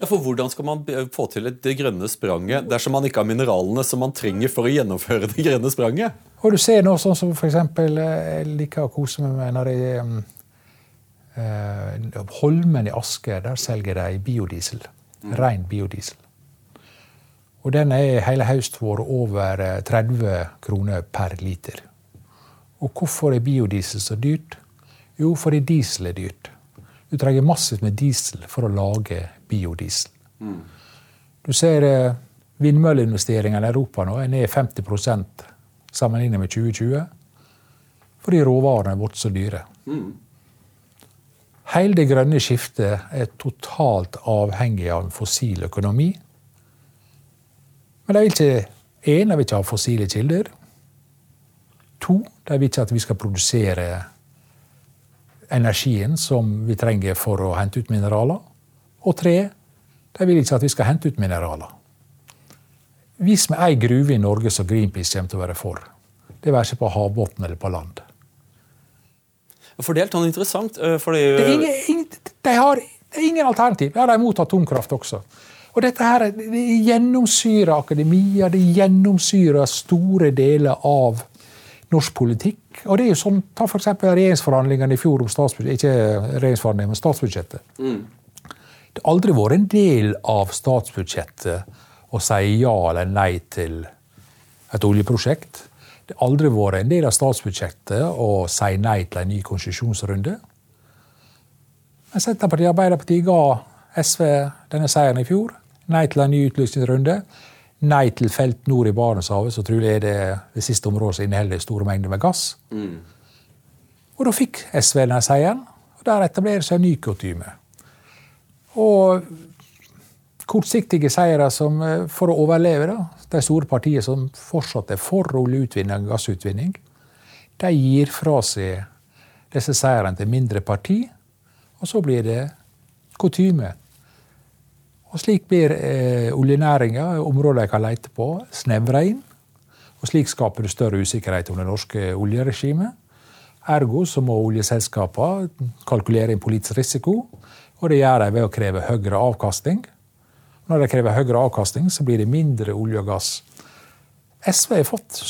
Ja, for Hvordan skal man få til det grønne spranget dersom man ikke har mineralene som man trenger for å gjennomføre det grønne spranget? Og du ser nå sånn som for eksempel, Jeg liker å kose meg med når jeg eh, Holmen i Asker, der selger de biodiesel. Ren biodiesel. Og den er hele høst vært over 30 kroner per liter. Og hvorfor er biodiesel så dyrt? Jo, fordi diesel er dyrt. Du trenger massivt med diesel for å lage biodiesel. Mm. Du ser eh, vindmølleinvesteringene i Europa nå er ned 50% sammenlignet med 2020. Fordi råvarene er blitt så dyre. Mm. Hele det grønne skiftet er totalt avhengig av en fossil økonomi. Men de vil ikke en, de vil ikke ha fossile kilder. To, de vil ikke at vi skal produsere energien som vi trenger for å hente ut mineraler. Og tre, de vil ikke at vi skal hente ut mineraler. Vis meg ei gruve i Norge som Greenpeace kommer til å være for. Det være seg på havbunnen eller på land. For det er helt sånn interessant. Eh. Det er ingen, ingen, de har det ingen alternativ. Ja, de er imot atomkraft også. Og dette her, det gjennomsyrer akademia, det gjennomsyrer store deler av norsk politikk. Og det er jo sånn, Ta f.eks. regjeringsforhandlingene i fjor om statsbudsjettet. Ikke regjeringsforhandlingene, men statsbudsjettet. Mm. Det har aldri vært en del av statsbudsjettet å si ja eller nei til et oljeprosjekt. Det har aldri vært en del av statsbudsjettet å si nei til en ny konsesjonsrunde. Men Senterpartiet og Arbeiderpartiet ga SV denne seieren i fjor. Nei til en ny utlysningsrunde nei til felt nord i Barentshavet, så trolig er det det siste området som inneholder store mengder med gass. Mm. Og da fikk SV denne seieren, og der etablerer seg en ny kutyme. Og kortsiktige seire som, eh, for å overleve, da, de store partiene som fortsatt er for oljeutvinning og gassutvinning, de gir fra seg disse seirene til mindre parti, og så blir det kutyme og Slik blir eh, oljenæringa, områder jeg kan lete på, snevra inn. Og Slik skaper du større usikkerhet om det norske oljeregimet. Ergo så må oljeselskapene kalkulere inn politisk risiko, og det gjør de ved å kreve høyere avkastning. Når de krever høyere avkastning, så blir det mindre olje og gass. SV har fått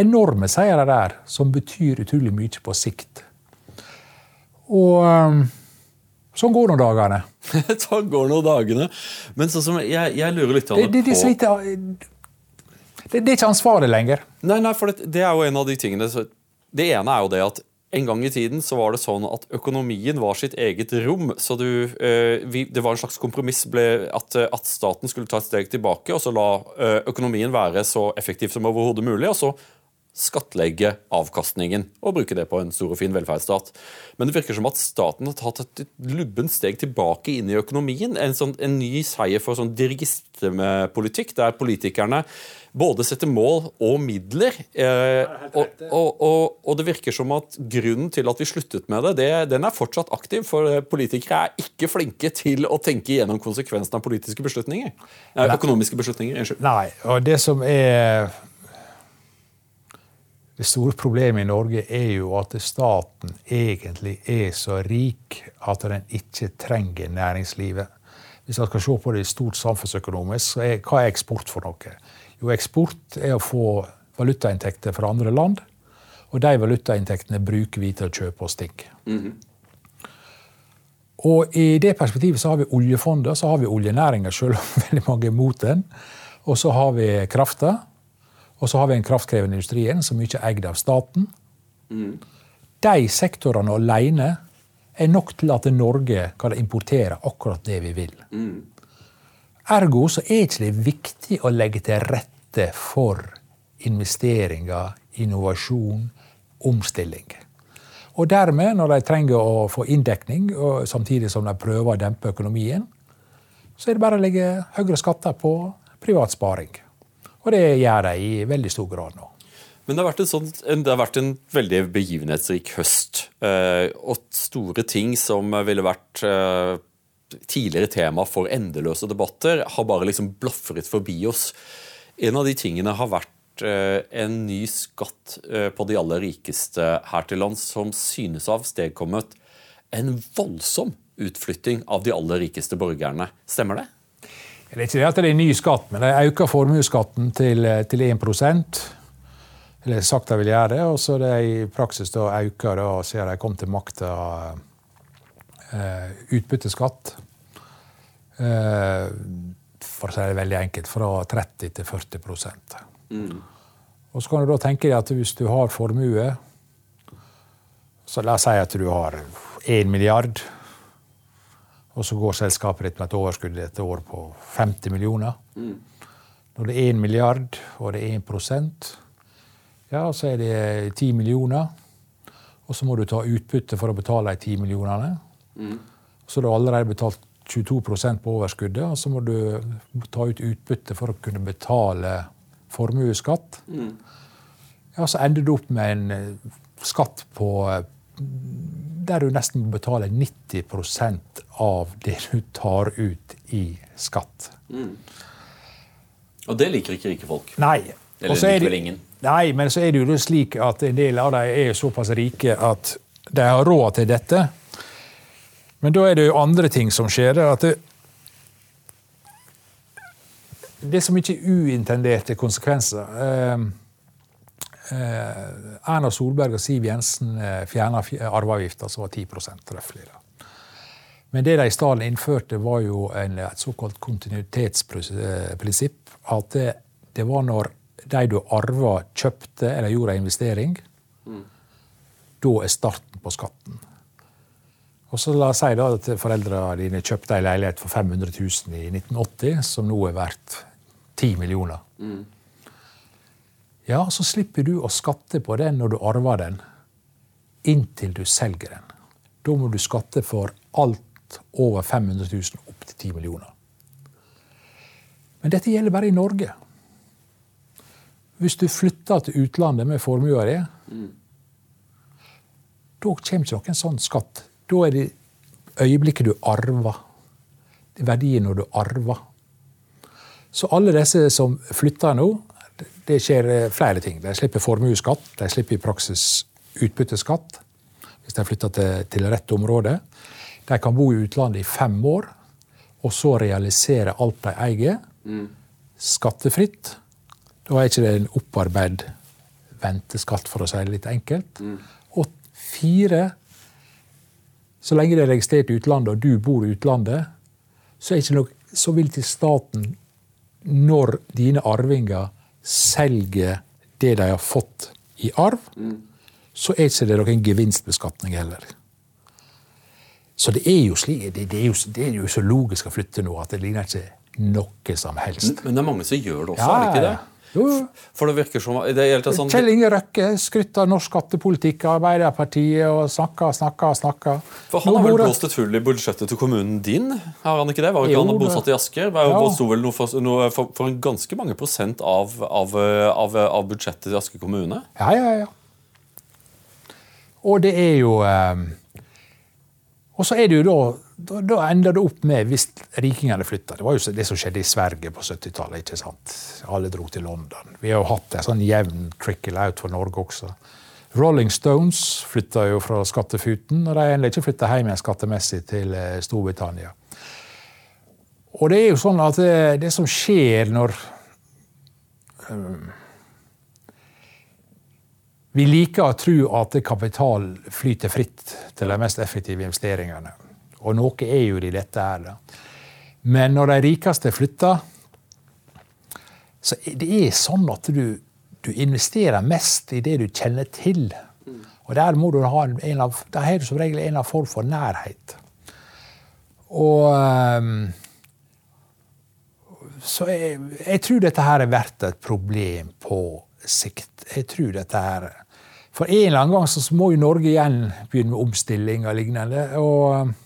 enorme seire der, som betyr utrolig mye på sikt. Og eh, Sånn går nå dagene. sånn går nå dagene. Men sånn som jeg, jeg lurer litt det, det, det, på litt, det, det, er ikke ansvarlig lenger. Nei, nei, for det, er jo en av de tingene Det ene er jo det at en gang i tiden så var det sånn at økonomien var sitt eget rom. så du, eh, vi, Det var en slags kompromiss at, at, staten skulle ta et steg tilbake og så la eh, økonomien være så effektiv som overhodet mulig. og så skattlegge avkastningen og bruke det på en stor og fin velferdsstat. Men det virker som at staten har tatt et lubbent steg tilbake inn i økonomien. En, sånn, en ny seier for sånn dirigistepolitikk, der politikerne både setter mål og midler. Eh, og, og, og, og, det virker som at grunnen til at vi sluttet med det, det, den er fortsatt aktiv. For politikere er ikke flinke til å tenke gjennom konsekvensene av politiske beslutninger. Eh, økonomiske beslutninger. Unnskyld. Nei, og det som er det store problemet i Norge er jo at staten egentlig er så rik at den ikke trenger næringslivet. Hvis man skal se på det stort samfunnsøkonomisk, så er, hva er eksport for noe? Jo, eksport er å få valutainntekter fra andre land. Og de valutainntektene bruker vi til å kjøpe oss ting. Mm -hmm. Og i det perspektivet så har vi oljefondet, så har vi oljenæringa, selv om veldig mange er mot den. Og så har vi krafta. Og så har vi en kraftkrevende industrien som ikke er eid av staten. Mm. De sektorene alene er nok til at Norge kan importere akkurat det vi vil. Mm. Ergo så er ikke det viktig å legge til rette for investeringer, innovasjon, omstilling. Og dermed, når de trenger å få inndekning, samtidig som de prøver å dempe økonomien, så er det bare å legge høyere skatter på privat sparing. Og det gjør de i veldig stor grad nå. Men det har vært en, sånn, det har vært en veldig begivenhetsrik høst. Eh, og store ting som ville vært eh, tidligere tema for endeløse debatter, har bare liksom blafret forbi oss. En av de tingene har vært eh, en ny skatt på de aller rikeste her til lands, som synes av avstedkommet en voldsom utflytting av de aller rikeste borgerne. Stemmer det? Det er ikke det at det er ny skatt, men de øker formuesskatten til, til 1% Eller sagt de vil gjøre det, og så det i praksis da øker, da, siden de kom til makta, utbytteskatt. For å si det veldig enkelt, fra 30 til 40 mm. Og så kan du da tenke deg at hvis du har formue så La oss si at du har 1 milliard, og så går selskapet ditt med et overskudd et år på 50 millioner. Mm. Når det er 1 milliard, og det er 1% ja, så er det 10 millioner. Og så må du ta utbytte for å betale de 10 millionene. Mm. Så du har allerede betalt 22% på overskuddet, og så må du ta ut utbytte for å kunne betale formuesskatt. Mm. Ja, så ender du opp med en eh, skatt på eh, der du nesten må betale 90% av det du tar ut i skatt. Mm. Og det liker ikke rike folk? Nei. Eller liker vel ingen? Nei, men så er det jo slik at en del av dem er såpass rike at de har råd til dette. Men da er det jo andre ting som skjer. at det, det er så mye uintenderte konsekvenser. Eh, Erna Solberg og Siv Jensen eh, fjerna arveavgifta, som var 10% røftlig. Men det de i stedet innførte, var jo en, et såkalt kontinuitetsprinsipp. At det, det, var når de du arva, kjøpte eller gjorde en investering. Mm. Da er starten på skatten. Og så La oss si da at foreldrene dine kjøpte en leilighet for 500 000 i 1980, som nå er verdt 10 millioner. Mm. Ja, så slipper du å skatte på den når du arver den, inntil du selger den. Da må du skatte for alt over 500 000 opp til 10 millioner. Men dette gjelder bare i Norge. Hvis du flytter til utlandet med formua di, mm. da kommer ikke noen sånn skatt da er det øyeblikket du arver. Det er verdien når du arver. Så alle disse som flytter nå, det skjer eh, flere ting. De slipper formuesskatt, de slipper i praksis utbytteskatt hvis de flytter til, til rett område. De kan bo i utlandet i fem år, og så realisere alt de eier, mm. skattefritt. Da er ikke det en opparbeid venteskatt, for å si det litt enkelt. Mm. Og fire så lenge det er registrert i utlandet, og du bor i utlandet, så, noe, så vil til staten, når dine arvinger selger det de har fått i arv, mm. så er ikke det noen gevinstbeskatning heller. Så det er jo slik, det, det, er jo, det, er jo, så logisk å flytte nå at det ligner ikke noe som helst. Men, men det er mange som gjør det også, ja, er det ikke det? Jo. For det virker som det sånn... Kjell Inge Røkke skrytt av norsk skattepolitikk av Arbeiderpartiet og snakka, snakka, snakka. For Han har vel blåst et hull i budsjettet til kommunen din? Har han ikke det? Var ikke jo, han bosatt i Asker? Det sto vel noe for, noe for, for, en ganske mange prosent av, av, av, av budsjettet til Asker kommune? Ja, ja, ja. Og det er jo eh, Og så er det jo da da, da ender det opp med, hvis rikingene flytter Det var jo det som skjedde i Sverige på 70-tallet. ikke sant? Alle dro til London. Vi har jo hatt en sånn jevn trickle out for Norge også. Rolling Stones flytta jo fra skattefuten, og de har ennå ikke flytta hjem igjen skattemessig til eh, Storbritannia. Og det er jo sånn at det, det som skjer når um, Vi liker å tro at kapital flyter fritt til de mest effektive investeringene. Og noe er jo det i dette her. Da. Men når de rikeste flytter, så det er sånn at du, du investerer mest i det du kjenner til. Og der må du ha en av, der har du som regel en av form for nærhet. Og um, Så jeg, jeg, tror dette her har vært et problem på sikt. Jeg tror dette her For en eller annen gang så må jo Norge igjen begynne med omstilling og lignende. og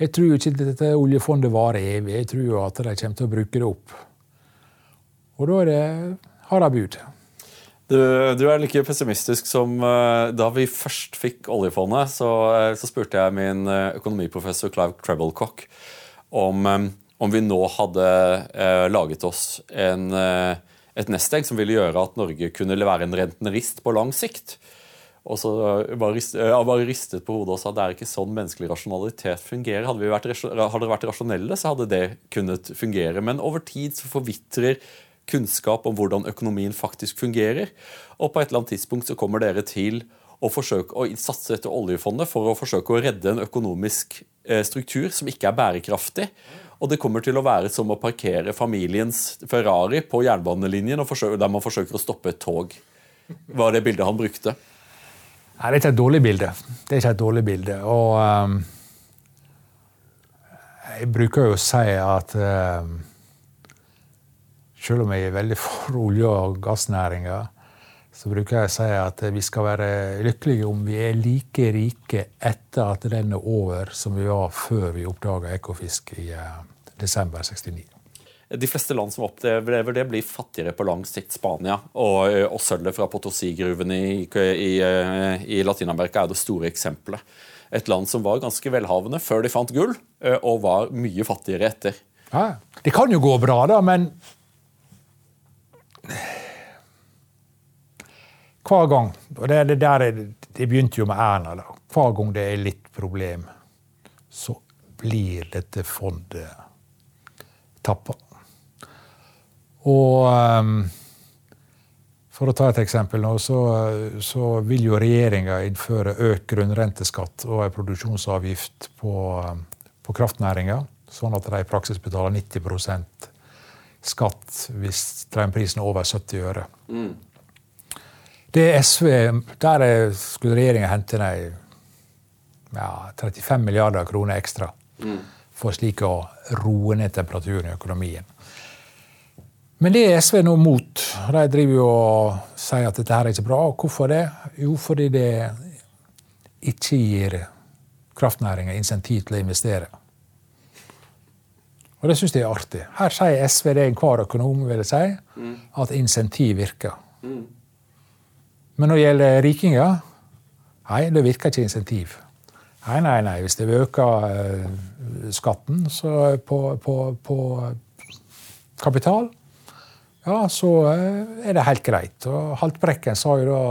jeg tror ikke dette oljefondet varer evig. Jeg tror at de kommer til å bruke det opp. Og da er det harde bud. Du, du, er like pessimistisk som uh, da vi først fikk oljefondet. Så, uh, så spurte jeg min uh, økonomiprofessor Clive Treblecock om, om vi nå hadde laget oss en, et nestegg som ville gjøre at Norge kunne være en rentnerist på lang sikt. Og så bare, rist, bare ristet på hodet og sa det er ikke sånn menneskelig rasjonalitet fungerer. Hadde, vært, hadde det vært rasjonelle, så hadde det kunnet fungere. Men over tid så forvitrer kunnskap om hvordan økonomien faktisk fungerer. Og på et eller annet tidspunkt så kommer dere til å forsøke å satse etter oljefondet for å forsøke å redde en økonomisk eh, struktur som ikke er bærekraftig. Og det kommer til å være som å parkere familiens Ferrari på jernbanelinjen der man forsøker å stoppe et tog. Var det bildet han brukte? Nei, det er ikke et dårlig bilde. Det er ikke et dårlig bilde. Og um, jeg bruker jo å si at um, selv om jeg er veldig for olje- og gassnæringa, så bruker jeg å si at vi skal være lykkelige om vi er like rike etter at den er over, som vi var før vi oppdaga Ekofisk i uh, desember 69. De fleste land som opplever det, blir fattigere på lang sikt. Spania og, og sølvet fra Potosi-gruvene i, i, i Latin-Amerika er det store eksempelet. Et land som var ganske velhavende før de fant gull, og var mye fattigere etter. Ja, det kan jo gå bra, da, men Hver gang og det, det, der, det begynte jo med Erna. da, Hver gang det er litt problem, så blir dette fondet tappa. Og um, for å ta et eksempel nå, så, så vil jo regjeringa innføre økt grunnrenteskatt og en produksjonsavgift på, på kraftnæringa, sånn at de i praksis betaler 90% skatt hvis strømprisen er over 70 øre. Mm. Det SV, Der skulle regjeringa hente ned ja, 35 milliarder kroner ekstra mm. for slik å roe ned temperaturen i økonomien. Men det er SV nå mot. De driver jo og sier at dette her er ikke bra. Hvorfor det? Jo, fordi det ikke gir kraftnæringa insentiv til å investere. Og det syns jeg er artig. Her sier SV det enhver økonom vil si, at insentiv virker. Men når det gjelder rikinger, nei, det virker ikke insentiv. Nei, nei, nei. Hvis det vil øke uh, skatten på, på, på kapital, ja, så eh, er det helt greit. Og Haltbrekken sa jo da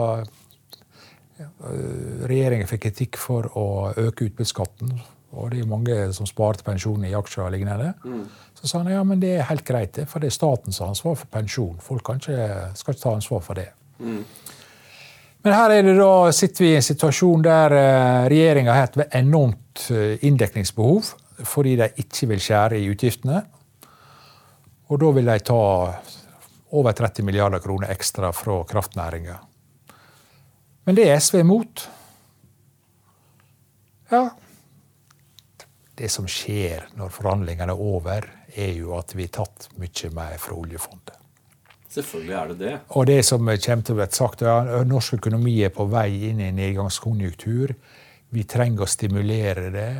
eh, regjeringen fikk kritikk for å øke utbytteskatten. Og det er mange som sparte pensjon i aksjer og lignende. Mm. Så sa han ja, men det er helt greit, det, for det er statens ansvar for pensjon. Folk kan ikke, skal ikke ta ansvar for det. Mm. Men her det da, sitter vi i en situasjon der eh, regjeringa har et enormt inndekningsbehov fordi de ikke vil skjære i utgiftene. Og da vil de ta over 30 milliarder kroner ekstra fra kraftnæringa. Men det er SV imot. Ja Det som skjer når forhandlingene er over, er jo at vi har tatt mye mer fra oljefondet. Selvfølgelig er det det. Og det som kommer til å bli sagt, ja, norsk økonomi er på vei inn i en nedgangskonjunktur. Vi trenger å stimulere det.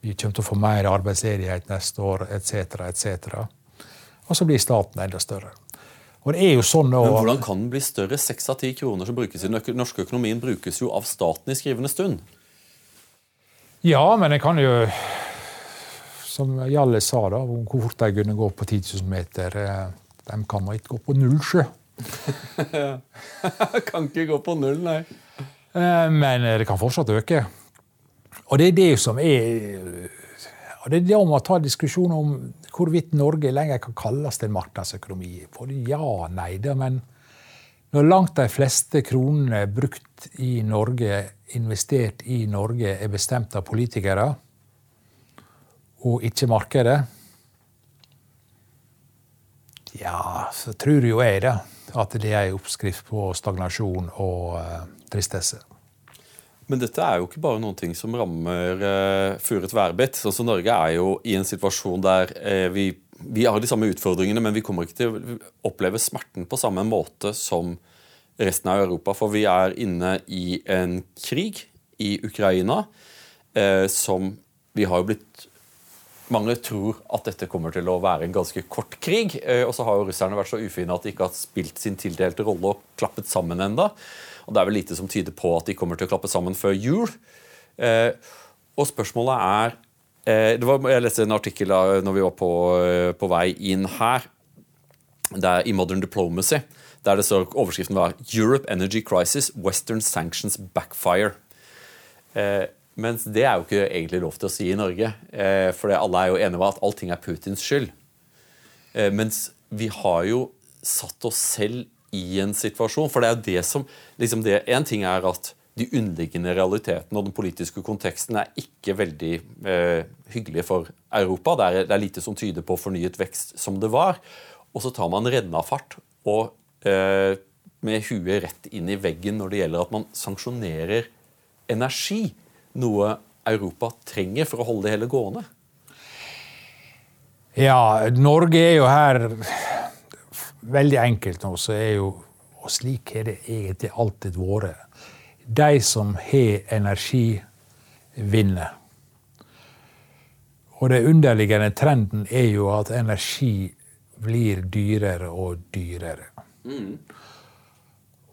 Vi kommer til å få mer arbeidsledighet neste år, etc., etc. Og så blir staten enda større. Og det er jo sånn å... Men Hvordan kan den bli større? Seks av ti kroner som brukes i den norske økonomien, brukes jo av staten i skrivende stund. Ja, men jeg kan jo Som Jalle sa, da, om hvor fort de kunne gå på 10 000 meter eh, De kan da ikke gå på null sjø. kan ikke gå på null, nei. Eh, men det kan fortsatt øke. Og det er det som er og Det er det om å ta diskusjon om hvorvidt Norge lenger kan kalles en markedsøkonomi. For ja nei. Da, men når langt de fleste kronene brukt i Norge, investert i Norge, er bestemt av politikere, og ikke markedet, ja, så tror jo jeg da, at det er en oppskrift på stagnasjon og uh, tristesse. Men dette er jo ikke bare noen ting som rammer eh, furet værbitt. Sånn som Norge er jo i en situasjon der eh, vi, vi, har de samme utfordringene, men vi kommer ikke til å oppleve smerten på samme måte som resten av Europa. For vi er inne i en krig i Ukraina eh, som vi har jo blitt mange tror at dette kommer til å være en ganske kort krig. Og så har jo russerne vært så ufine at de ikke har spilt sin tildelte rolle og klappet sammen enda. Og det er vel lite som tyder på at de kommer til å klappe sammen før jul. Eh, og spørsmålet er eh, var, Jeg leste en artikkel når vi var på, eh, på vei inn her. der, i Modern Diplomacy, der det står overskriften var 'Europe Energy Crisis Western Sanctions Backfire'. Eh, mens det er jo ikke egentlig lov til å si i Norge. Eh, for alle er jo enige om at allting er Putins skyld. Eh, mens vi har jo satt oss selv i en situasjon. For det er jo det som liksom det, En ting er at de underliggende realitetene og den politiske konteksten er ikke veldig eh, hyggelige for Europa. Det er, det er, lite som tyder på fornyet vekst som det var. Og så tar man rennafart og eh, med huet rett inn i veggen når det gjelder at man sanksjonerer energi. Noe Europa trenger for å holde det hele gående. Ja, Norge er jo her veldig enkelt nå, så er jo Og slik har det egentlig alltid vært. De som har energi, vinner. Og den underliggende trenden er jo at energi blir dyrere og dyrere. Mm.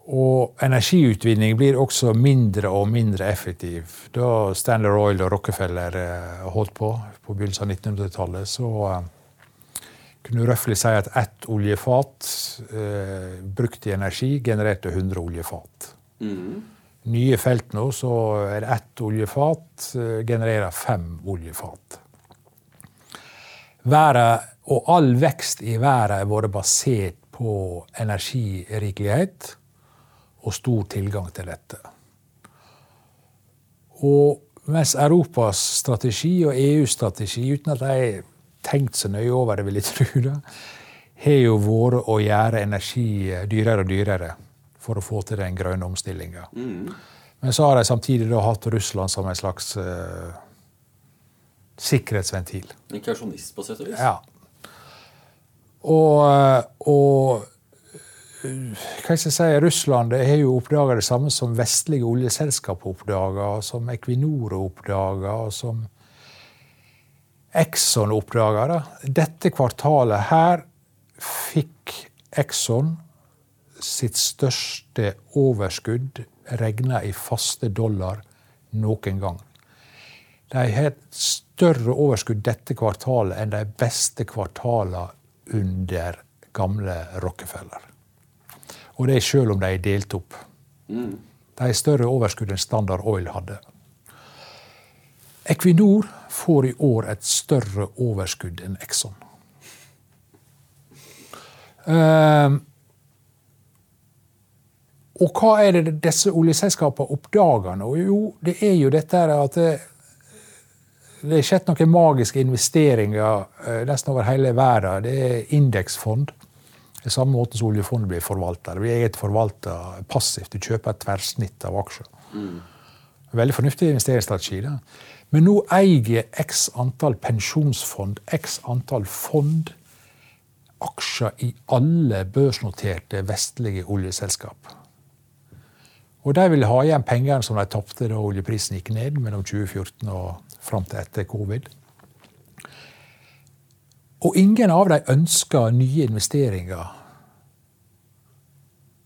Og energiutvinning blir også mindre og mindre effektiv. Da Standard Oil og Rockefeller eh, holdt på på begynnelsen av 1900-tallet, så eh, kunne røftlig si at ett oljefat eh, brukt i energi genererte 100 oljefat. Mm. Nye felt nå, så er det ett oljefat eh, genererer fem oljefat. Været og all vekst i verden har vært basert på energirikelighet og stor tilgang til dette. Og mens Europas strategi og EUs strategi, uten at de tenkt så nøye over det, vil jeg tro, da, har jo vært å gjøre energi dyrere og dyrere for å få til den grønne omstillinga. Mm. Men så har de samtidig da hatt Russland som en slags uh, sikkerhetsventil. En kausjonist, på sett og vis? Ja. Og, eh, og hva skal jeg si, Russland har jo oppdaga det samme som vestlige oljeselskap oppdaga, som Equinor oppdaga, som Exxon oppdaga det. Dette kvartalet her fikk Exxon sitt største overskudd regna i faste dollar noen gang. De har et større overskudd dette kvartalet enn de beste kvartalene under gamle Rockefeller. Og det er selv om de er delt opp. Mm. De har større overskudd enn Standard Oil hadde. Equinor får i år et større overskudd enn Exxon. Uh, og hva er det disse oljeselskapene oppdager nå? Jo, det er jo dette at det, det er skjedd noen magiske investeringer uh, nesten over hele verden. Det er indeksfond. Det er samme måte som oljefondet blir forvalta. Det blir eget forvalta passivt. Du kjøper et tverrsnitt av aksjer. Mm. Veldig fornuftig investeringsstrategi. Da. Men nå eier x antall pensjonsfond, x antall fond, aksjer i alle børsnoterte vestlige oljeselskap. Og de vil ha igjen pengene som de tapte da oljeprisen gikk ned mellom 2014 og fram til etter covid. Og ingen av dem ønsker nye investeringer.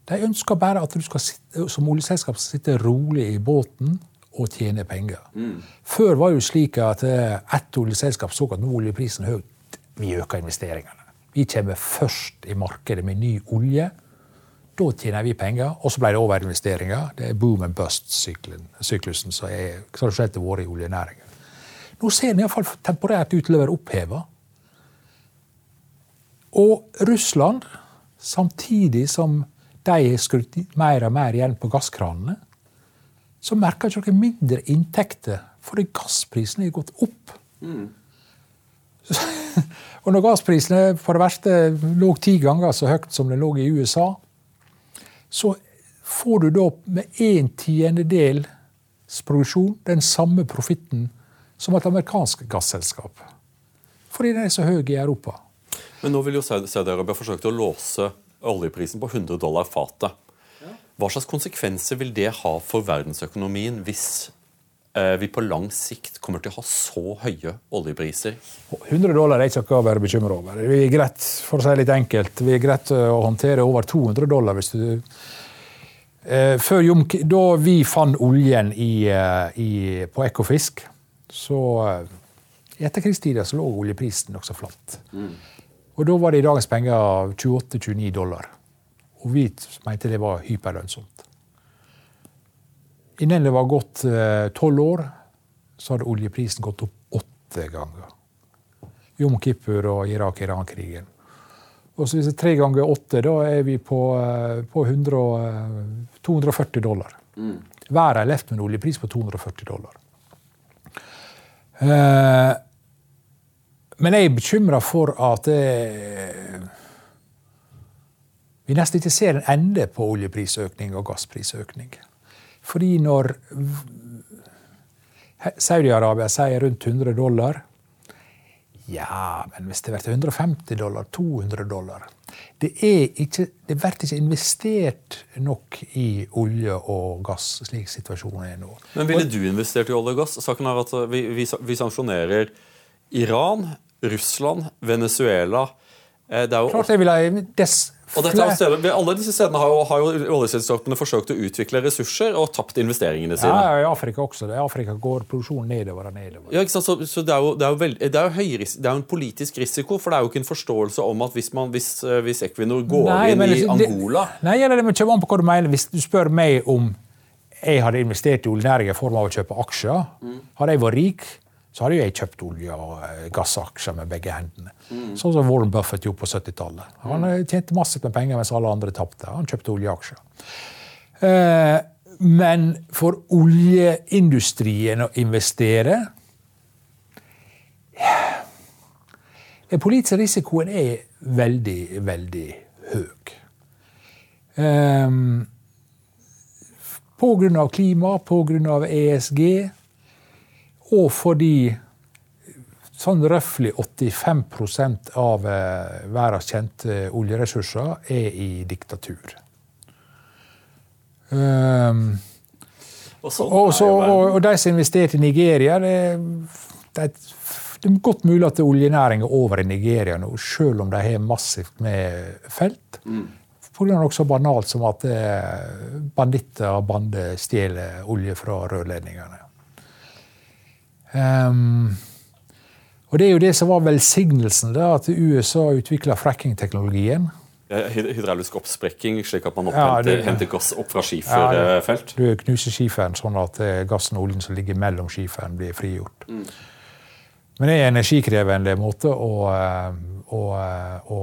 De ønsker bare at du skal sitte, som oljeselskap skal sitte rolig i båten og tjene penger. Mm. Før var det slik at eh, ett oljeselskap så at nå oljeprisen høy. Vi øker investeringene. Vi kommer først i markedet med ny olje. Da tjener vi penger. Og så ble det overinvesteringer. Det er boom and bust-syklusen som er tradisjonelt vært i oljenæringen. Nå ser den iallfall temporært ut til å være oppheva. Og Russland, samtidig som de har skrudd mer og mer igjen på gasskranene, så merker ikke dere mindre inntekter fordi gassprisene har gått opp. Mm. og når gassprisene for det verste lå ti ganger så høyt som det lå i USA, så får du da med en tiendedels produksjon den samme profitten som et amerikansk gasselskap. Fordi den er så høy i Europa. Men nå vil jo Saudi-Arabia forsøke å låse oljeprisen på 100 dollar fatet. Hva slags konsekvenser vil det ha for verdensøkonomien hvis eh, vi på lang sikt kommer til å ha så høye oljepriser? 100 dollar er ikke noe å være bekymret over. Vi er greit, for å si litt enkelt, vi er greit å håndtere over 200 dollar hvis du eh, før Jom, Da vi fant oljen i, eh, i, på Ekofisk, så i etterkrigstida så lå oljeprisen nokså flatt. Mm. Og da var det i dagens penger 28-29 dollar. Og vi mente det var hyperlønnsomt. Innen det var gått tolv år, så hadde oljeprisen gått opp åtte ganger. Jom Kippur og Irak-Iran-krigen. Og så hvis det er tre ganger åtte, da er vi på, på 100, 240 dollar. Mm. Verden har levd med en oljepris på 240 dollar. Eh, men jeg er bekymra for at eh, vi nesten ikke ser en ende på oljeprisøkning og gassprisøkning. Fordi når Saudi-Arabia sier rundt 100 dollar Ja, men hvis det blir 150 dollar, 200 dollar det, ikke, det blir ikke investert nok i olje og gass, slik situasjonen er nå. Men ville du investert i olje og gass? Saken er at vi, vi, vi sanksjonerer Iran, Russland, Venezuela. Eh, det er jo Klart jeg ville og steder, alle disse stedene har jo, har jo oljeselskapene forsøkt å utvikle ressurser og tapt investeringene sine. Ja, i Afrika også. I Afrika går produksjonen nedover og nedover. Ja, ikke sant? Så, så det, er jo, det, er veld, det, er jo høy, det er jo en politisk risiko, for det er jo ikke en forståelse om at hvis, man, hvis, eh, hvis Equinor går nei, inn i Angola Nei, det kommer an på hva du mener. Hvis du spør meg om jeg hadde investert i oljenæringen i form av å kjøpe aksjer, mm. hadde jeg vært rik så hadde jeg kjøpt olje- og eh, gassaksjer med begge hendene. Mm. Sånn som Warren Buffett gjorde på 70-tallet. Han mm. tjente masse med penger mens alle andre tapte. Han kjøpte oljeaksjer. Eh, men for oljeindustrien å investere Den politiske risikoen er veldig, veldig høy. På grunn av klima, på grunn av ESG og fordi sånn røftlig 85% av eh, verdens kjente oljeressurser er i diktatur. Um, og, sånn og, så, og, og, de som investerte i Nigeria det, det, det, er godt mulig at oljenæringen er over i Nigeria nå, selv om de har massivt med felt. Mm. Pga. noe så banalt som at eh, banditter og bander stjeler olje fra rørledningene. Um, og Det er jo det som var velsignelsen, da, at USA utvikla fracking-teknologien. Hydraulisk oppsprekking, slik at man opphenter, ja, henter gass opp fra skiferfelt? Ja, du knuser skiferen sånn at eh, gassen og oljen som ligger mellom skiferen, blir frigjort. Mm. Men det er en energikrevende måte å, eh, å, eh, å,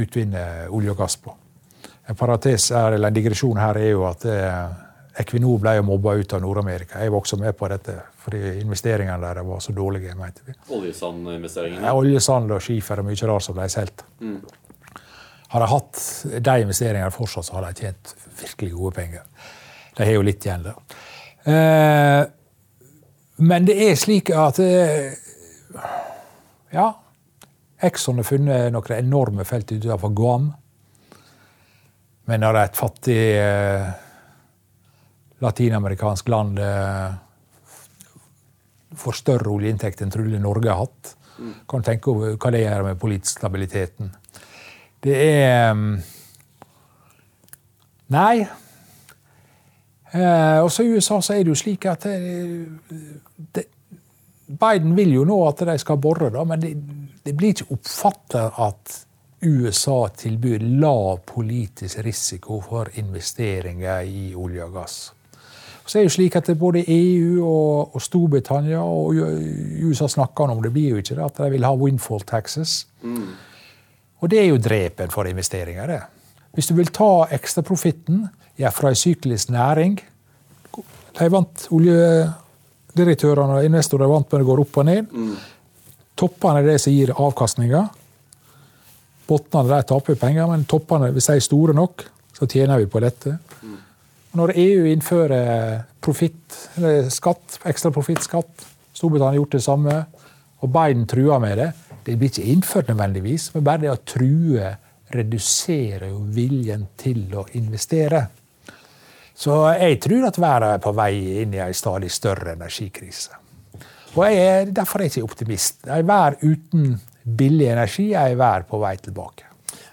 utvinne olje og gass på. En parates er, eller en digresjon her er jo at Equinor ble jo mobba ut av Nord-Amerika. Jeg var også med på dette fordi investeringene der var så dårlige. mente vi. Oljesandinvesteringene? Ja, oljesand og skifer og mye rart som ble solgt. Mm. Hadde jeg hatt de investeringene fortsatt, så hadde jeg tjent virkelig gode penger. De har jo litt igjen, da. Eh, men det er slik at eh, Ja. Exxon har funnet noen enorme felt utenfor Guam. Men når et fattig eh, latinamerikansk land eh, får større oljeinntekt enn trolig Norge har hatt. Kan tenke over hva det gjør med politisk stabiliteten. Det er mm, Nei. Eh, også i USA så er det jo slik at det, det, Biden vil jo nå at de skal bore, da, men det, det blir ikke oppfatta at USA tilbyr lav politisk risiko for investeringer i olje og gass. Så er det jo slik at både EU og, og Storbritannia og USA snakker om det blir jo ikke det, at de vil ha windfall taxes. Mm. Og det er jo drepen for investeringer. det. Hvis du vil ta ekstraprofitten ja, fra en syklisk næring De vant oljedirektørene og investorene vant med det går opp og ned. Mm. Toppene er det som gir avkastninger. Bunnene taper penger, men toppene, hvis de er store nok, så tjener vi på dette. Mm. Når EU innfører profitt, skatt, ekstra profittskatt, Storbritannia har gjort det samme, og Biden truer med det Det blir ikke innført nødvendigvis, men bare det å true reduserer jo viljen til å investere. Så jeg tror at verden er på vei inn i en stadig større energikrise. Og jeg er, Derfor er jeg ikke optimist. En vær uten billig energi er en på vei tilbake.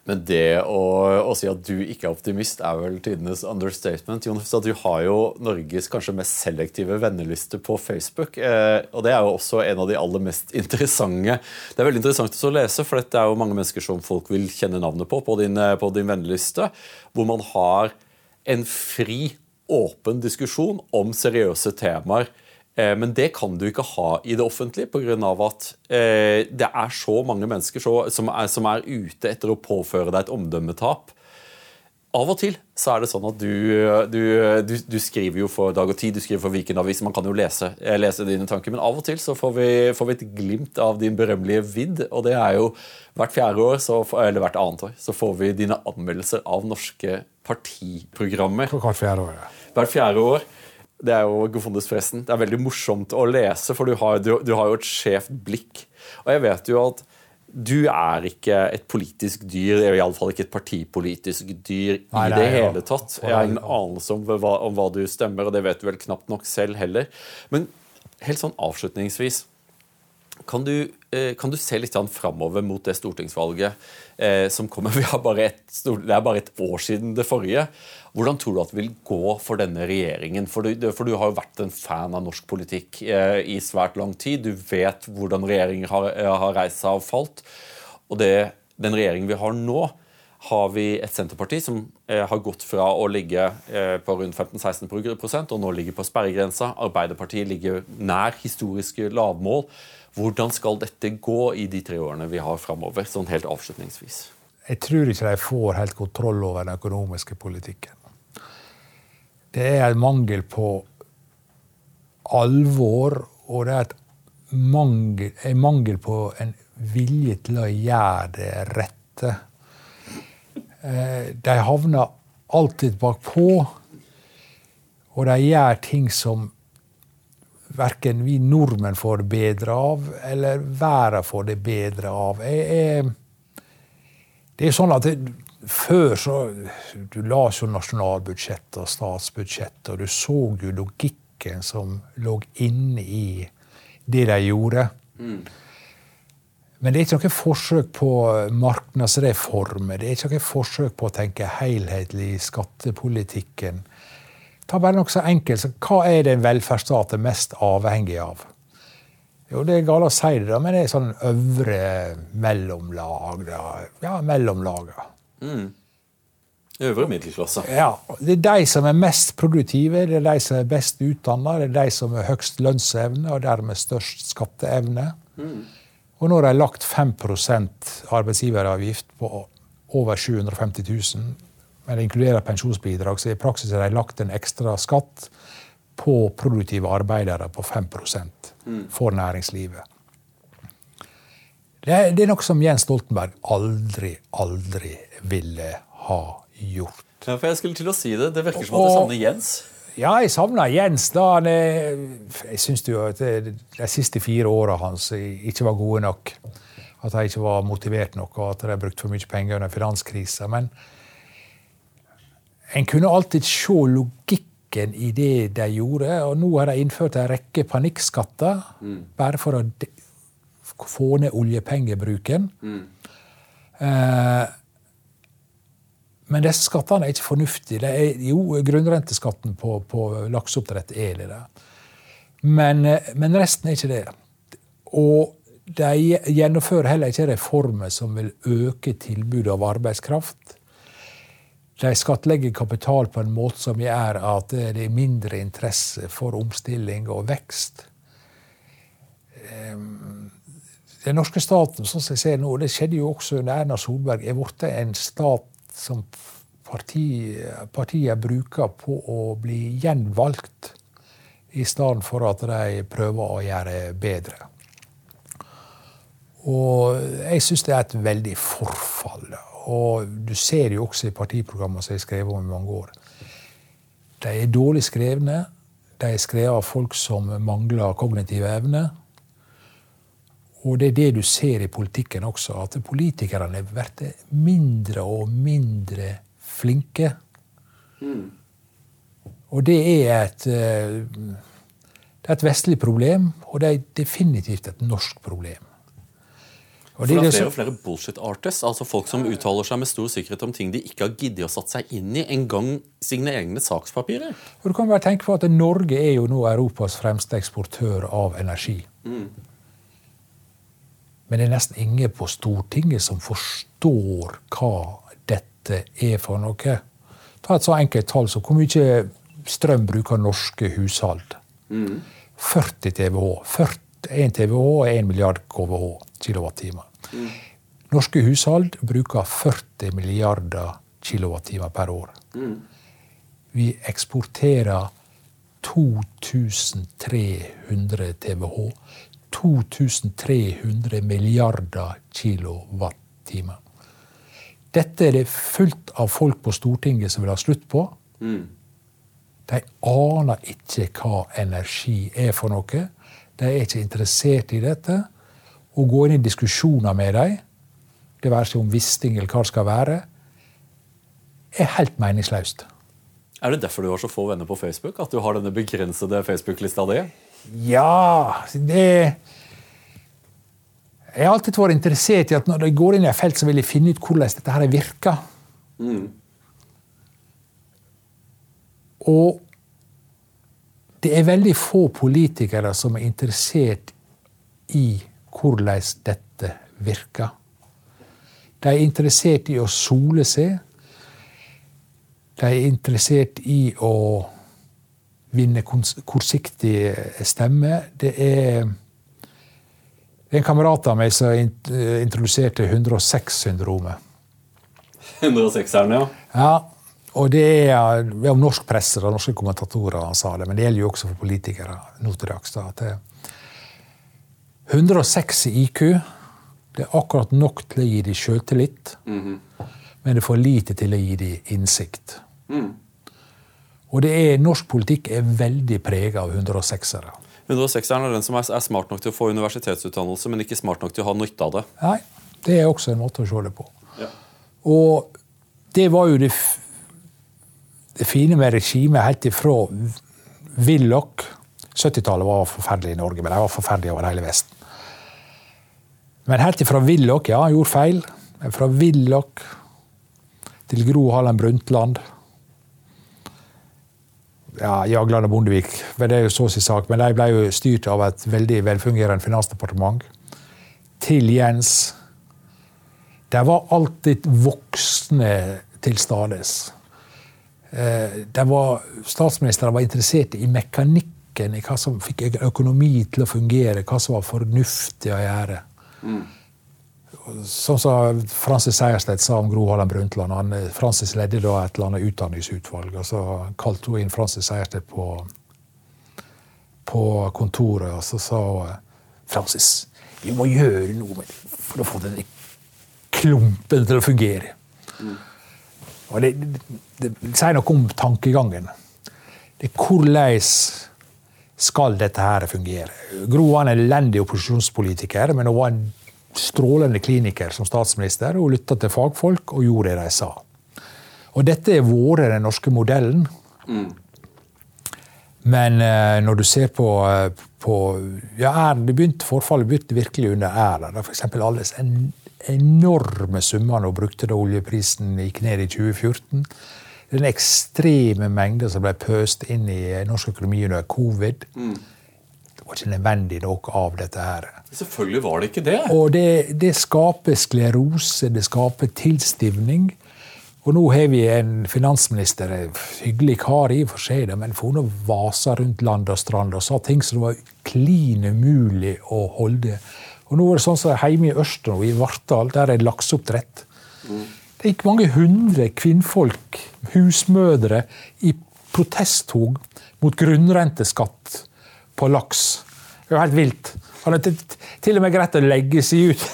Men det å, å, si at du ikke er optimist, er vel tidenes understatement. Jonas, du har jo Norges kanskje mest selektive venneliste på Facebook. Eh, og det er jo også en av de aller mest interessante. Det er veldig interessant å lese, for dette er jo mange mennesker som folk vil kjenne navnet på på din, eh, på din venneliste. Hvor man har en fri, åpen diskusjon om seriøse temaer men det kan du ikke ha i det offentlige pga. at eh, det er så mange mennesker som, er, ute etter å påføre deg et omdømmetap. Av og til så er det sånn at du, du, du, du skriver jo for Dag og Tid, du skriver for Viken Avis, man kan jo lese, eh, lese, dine tanker, men av og til så får vi, får vi, et glimt av din berømmelige vidd, og det er jo hvert fjerde år, så, eller hvert annet år, så får vi dine anmeldelser av norske partiprogrammer. Hvert fjerde år, ja. Hvert fjerde år. Det er jo Gofondes forresten. Det er veldig morsomt å lese, for du har, du, du har jo et skjevt blikk. Og jeg vet jo at du er ikke et politisk dyr, iallfall ikke et partipolitisk dyr Nei, i det, det hele tatt. Jeg har ingen anelse om hva, om hva du stemmer, og det vet du vel knapt nok selv heller. Men helt sånn avslutningsvis kan du, eh, kan du se litt framover mot det stortingsvalget eh, som kommer? Et, det er bare et år siden det forrige. Hvordan tror du at det vil gå for denne regjeringen? For du, for du har jo vært en fan av norsk politikk eh, i svært lang tid. Du vet hvordan regjeringer har, har reist seg og falt. Og det, den regjeringen vi har nå, har vi et Senterparti som har gått fra å ligge på rundt 15-16% og nå ligger på sperregrensa. Arbeiderpartiet ligger nær historiske lavmål. Hvordan skal dette gå i de tre årene vi har framover, sånn helt avslutningsvis? Jeg tror ikke de får helt kontroll over den økonomiske politikken. Det er en mangel på alvor, og det er mangel, en mangel på en vilje til å gjøre det rette. Eh, de havner alltid bakpå, og de gjør ting som verken vi nordmenn får det bedre av, eller verden får det bedre av. Jeg, jeg, det er sånn at det, før så Du las jo nasjonalbudsjettet og statsbudsjettet, og du så jo logikken som lå inne i det de gjorde. Mm. Men det er ikke noe forsøk på marknadsreformer. Det er ikke noe forsøk på å tenke helhetlig i skattepolitikken. Ta bare noe så enkelt hva er det en velferdsstat er mest avhengig av? Jo, det er galt å si det, men det er sånn øvre mellomlag. Ja, mellomlaga. Mm. Øvre middelklasse. Ja. Det er de som er mest produktive, det er de som er best utdanna, det er de som har høgst lønnsevne og dermed størst skatteevne. Mm. Og nå har de lagt 5% arbeidsgiveravgift på over 750 000, det inkluderer pensjonsbidrag, så i praksis har de lagt en ekstra skatt på produktive arbeidere på 5 mm. for næringslivet. Det er, det er noe som Jens Stoltenberg aldri, aldri ville ha gjort. Ja, for jeg skulle til å si Det Det virker som at du savner Jens. Ja, jeg savner Jens. da han Jeg syns jo at de siste fire åra hans ikke var gode nok. At de ikke var motivert nok, og at de har brukt for mye penger under finanskrisa. Men en kunne alltid se logikken i det de gjorde. Og nå har de innført en rekke panikkskatter mm. bare for å få ned oljepengebruken. Mm. Eh, men disse skattene er ikke fornuftige. Det er, jo, grunnrenteskatten på, på lakseoppdrett er det. Men, eh, men, resten er ikke det. Og de gjennomfører heller ikke reformer som vil øke tilbudet av arbeidskraft. De skattlegger kapital på en måte som gjør at det er mindre interesse for omstilling og vekst. Ehm, den norske staten, sånn som jeg ser nå, det skjedde jo også under Erna Solberg, er blitt en stat som partiet partiet bruker på å bli gjenvalgt, i stedet for at de prøver å gjøre bedre. Og jeg syns det er et veldig forfall. Og du ser jo også i partiprogrammene som har skrevet om i mange år. De er dårlig skrevne. De er skrevet av folk som mangler kognitive evne. Og det er det du ser i politikken også, at politikerne blir mindre og mindre flinke. Mm. Og det er et eh, det er et vestlig problem, og det er definitivt et norsk problem. For det er jo flere bullshit artists, altså folk som uttaler seg med stor sikkerhet om ting de ikke har giddet å satt seg inn i engang sine egne sakspapirer. Og du kan bare tenke på at Norge er jo nå Europas fremste eksportør av energi. Mm. Men det er nesten ingen på Stortinget som forstår hva dette er for noe. Ta et så enkelt tall som hvor mye strøm bruker norske hushold. Mm. 40 TWh. 40, 1 TWh er 1 milliard KWH, kilowattimer. Mm. Norske hushold bruker 40 milliarder kilowattimer per år. Mm. Vi eksporterer 2300 TWh. 2300 milliarder kilowattimer. Dette er det fullt av folk på Stortinget som vil ha slutt på. Mm. De aner ikke hva energi er for noe. De er ikke interessert i dette å gå inn i diskusjoner med dem, det være seg om Wisting eller hva det skal være, er helt meningsløst. Er det derfor du har så få venner på Facebook? At du har denne begrensede Facebook-lista di? Ja, det Jeg har alltid vært interessert i at når jeg går inn i et felt, så vil jeg finne ut hvordan dette her virker. Mm. Og det er veldig få politikere som er interessert i hvordan dette virker. De er interessert i å sole seg. De er interessert i å vinne kortsiktig stemme. Det er, en kamerat av meg som introduserte 106-syndromet. 106-eren, ja. ja. Og det er, om norsk presse og norske kommentatorer han sa det, men det gjelder jo også for politikere. nå til dags. at 106 i IQ det er akkurat nok til å gi dem sjøltillit, mm -hmm. men det er for lite til å gi dem innsikt. Mm. Og det er, norsk politikk er veldig prega av 106-ere. 106-eren er den som er, smart nok til å få universitetsutdannelse, men ikke smart nok til å ha nytte av det? Nei, det er også en måte å se det på. Ja. Og det var jo det, det fine med regimet helt ifra Willoch 70-tallet var forferdelig i Norge, men de var forferdelige over hele Vesten. Men helt ifra Willoch Ja, gjorde feil. Fra Willoch til Gro Harlem Brundtland ja, Jagland og Bondevik, det er jo så si sak, men de ble jo styrt av et veldig velfungerende finansdepartement. Til Jens. De var alltid voksne til stades. Eh, statsministeren var interessert i mekanikken, i hva som fikk økonomi til å fungere, hva som var fornuftig å gjøre. Mm. sa som Francis Sejersted sa om Gro Harlem Brundtland. Han, Francis ledde da et eller annet utdanningsutvalg. og Så kalte hun inn Francis Sejersted på, på kontoret, og så sa hun Francis, vi må gjøre noe med det for å få denne klumpen til å fungere. Mm. Og det, det, det, sier noe om tankegangen. Det er hvordan skal dette her fungere? Gro var en elendig opposisjonspolitiker, men hun var en strålende kliniker som statsminister. Hun lytta til fagfolk og gjorde det de sa. Og dette er vært den norske modellen. Mm. Men uh, når du ser på, uh, på ja, er, det begynte, Forfallet begynte virkelig under Erna. F.eks. alle en, enorme summene hun brukte da oljeprisen gikk ned i 2014 den ekstreme mengden som ble pøst inn i norsk økonomi under covid. Mm. Det var ikke nødvendig noe av dette her. Selvfølgelig var det ikke det. Og det, det skaper sklerose, det skaper tilstivning. Og nå har vi en finansminister, en hyggelig kar i og for seg, men for hun vasa rundt land og strand og sa ting som det var klin umulig å holde. Og nå er det sånn som hjemme i Ørsta, i Vartdal, der er lakseoppdrett. Mm. Det gikk mange hundre kvinnfolk, husmødre, i protesttog mot grunnrenteskatt på laks. Det var helt vilt. Han er til og med greit å legge seg ut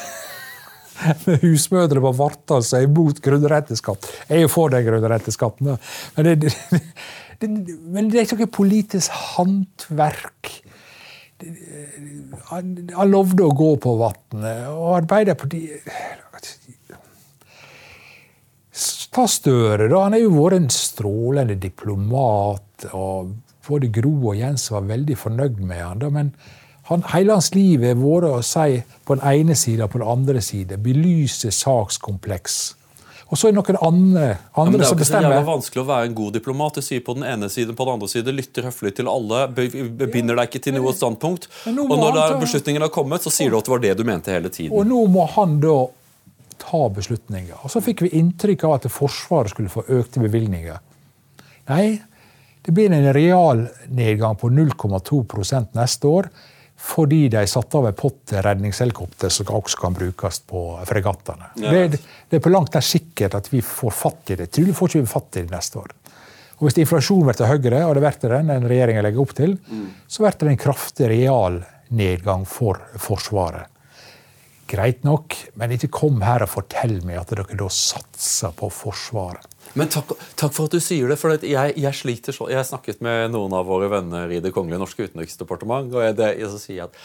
med husmødre på Vartdal som er imot grunnrenteskatt. Jeg er jo for den grunnrenteskatten, men det, det, det, men det er ikke noe politisk håndverk. Han, han lovde å gå på vannet, og Arbeiderpartiet Ta Støre, da. Han har jo vært en strålende diplomat. og Både Gro og Jens var veldig fornøyd med han, da, men Han, hele hans liv har vært å si på den ene siden og på den andre side. Belyse sakskompleks. Og så er det noen andre, andre bestemmer. det er som jo vanskelig å være en god diplomat. Du sier på den ene siden, på den andre siden, lytter høflig til alle, binder deg ikke til noe standpunkt. Og når beslutningen har kommet, så sier du at det var det du mente hele tiden. Og nå må han da ta beslutninger. Og så fikk vi inntrykk av at Forsvaret skulle få økte bevilgninger. Nei, det blir en realnedgang på 0,2% neste år. Fordi de satte av en pott til redningshelikopter som også kan brukes på fregattene. Ja. Det, det er på langt nær sikkert at vi får fatt i det. Trolig får ikke vi fatt i det neste år. Og Hvis inflasjonen blir høyere, og det blir den den regjeringen legger opp til, så blir det en kraftig realnedgang for Forsvaret. Greit nok, men ikke kom her og fortell meg at dere da satser på Forsvaret. Men takk, takk for at du sier det. for jeg, jeg sliter så, Jeg har snakket med noen av våre venner i Det kongelige norske utenriksdepartement. og jeg, det, jeg så sier at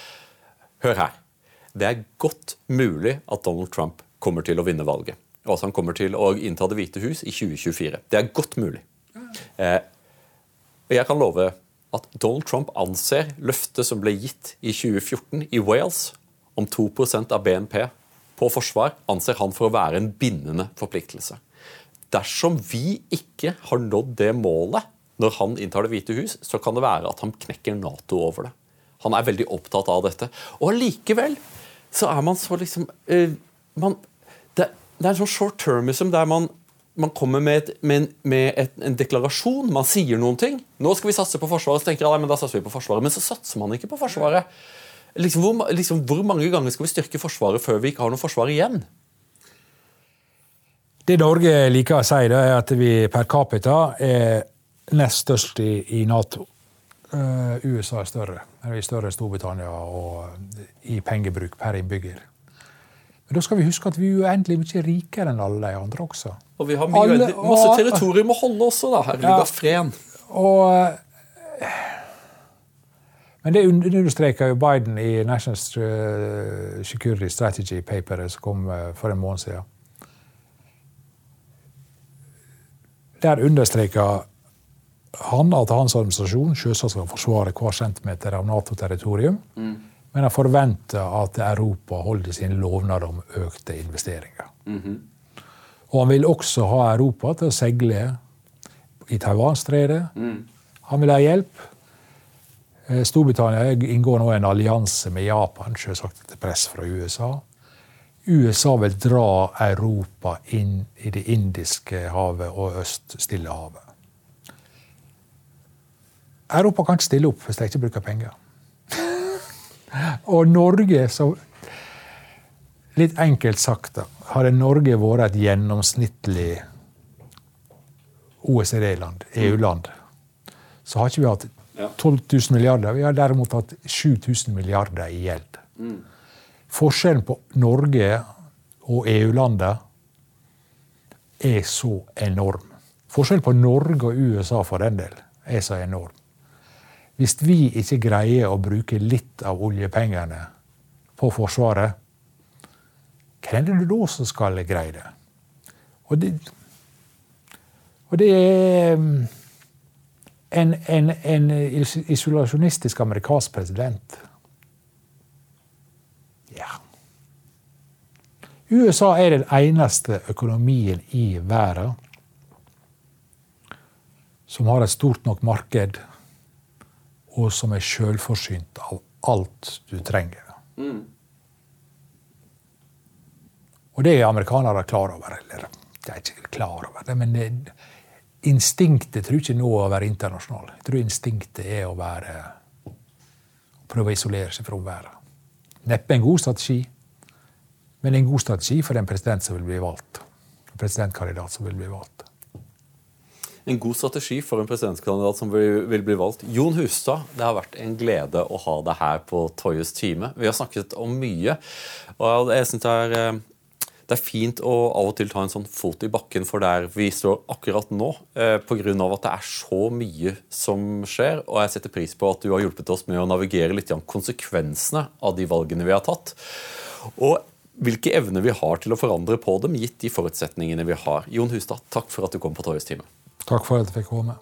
Hør her. Det er godt mulig at Donald Trump kommer til å vinne valget. Og at han kommer til å innta Det hvite hus i 2024. Det er godt mulig. Eh, jeg kan love at Donald Trump anser løftet som ble gitt i 2014 i Wales om 2% av BNP på forsvar, anser han for å være en bindende forpliktelse. Dersom vi ikke har nådd det målet når han inntar Det hvite hus, så kan det være at han knekker Nato over det. Han er veldig opptatt av dette. Og allikevel så er man så liksom uh, man, det, det er en sånn short termism der man, man kommer med, et, med, en, med et, en deklarasjon, man sier noen ting. Nå skal vi satse på Forsvaret. Så tenker jeg, men da satser vi på Forsvaret. Men så satser man ikke på Forsvaret. Liksom, hvor, liksom, hvor mange ganger skal vi styrke Forsvaret før vi ikke har noe forsvar igjen? Det Norge liker å si, er at vi per capita er nest størst i, i Nato. Uh, USA er større. Vi er større enn Storbritannia og i pengebruk per innbygger. Men da skal vi huske at vi er uendelig mye rikere enn alle de andre også. Og vi har mye, Alle- masse og- territorium å holde også, da. Her Ja. Fren. Og, eh, men det un- understreker jo Biden i National Security Strategy Paperet som kom eh, for en måned siden. Der understreker han at hans administrasjon selvsagt skal forsvare hver centimeter av Nato-territorium, men han forventer at Europa holder sin lovnad om økte investeringer. Og han vil også ha Europa til å seile i Taiwanstredet. Han vil ha hjelp. Eh, Storbritannia inngår nå en allianse med Japan, selvsagt etter press fra USA. USA vil dra Europa inn i Det indiske havet og Øst-Stillehavet. Europa kan ikke stille opp hvis de ikke bruker penger. og Norge, så Litt enkelt sagt, da, hadde Norge vært et gjennomsnittlig OECD-land, EU-land, så har ikke vi hatt 12 000 milliarder. Vi har derimot hatt 7000 milliarder i gjeld. Forskjellen på Norge og EU-landet er så enorm. Forskjellen på Norge og USA for den del er så enorm. Hvis vi ikke greier å bruke litt av oljepengene på Forsvaret, hvem er det da som skal greie det? Og det, og det er mm, en, en, en isolasjonistisk amerikansk president. Ja. USA er den eneste økonomien i verden som har et stort nok marked, og som er sjølforsynt av alt du trenger. Og det er amerikanere klar over. Eller de er ikke klar over det, men det, instinktet tror ikke nå å være internasjonal. Jeg tror instinktet er å være å prøve å isolere seg fra omverdenen. Neppe en god strategi, men en god strategi for en president som vil bli valgt. En presidentkandidat som vil bli valgt. En god strategi for en presidentkandidat som vil, bli valgt. Jon Hustad, det har vært en glede å ha deg her på Toyes time. Vi har snakket om mye. og jeg synes det er, eh, det er fint å av og til ta en sånn fot i bakken for der vi står akkurat nå, eh, av at det er så mye som skjer. Og jeg setter pris på at du har hjulpet oss med å navigere litt grann konsekvensene av de valgene vi har tatt. Og hvilke evner vi har til å forandre på dem, gitt de forutsetningene vi har. Jon Hustad, takk for at du kom på Torjus time. Takk for at jeg fikk komme.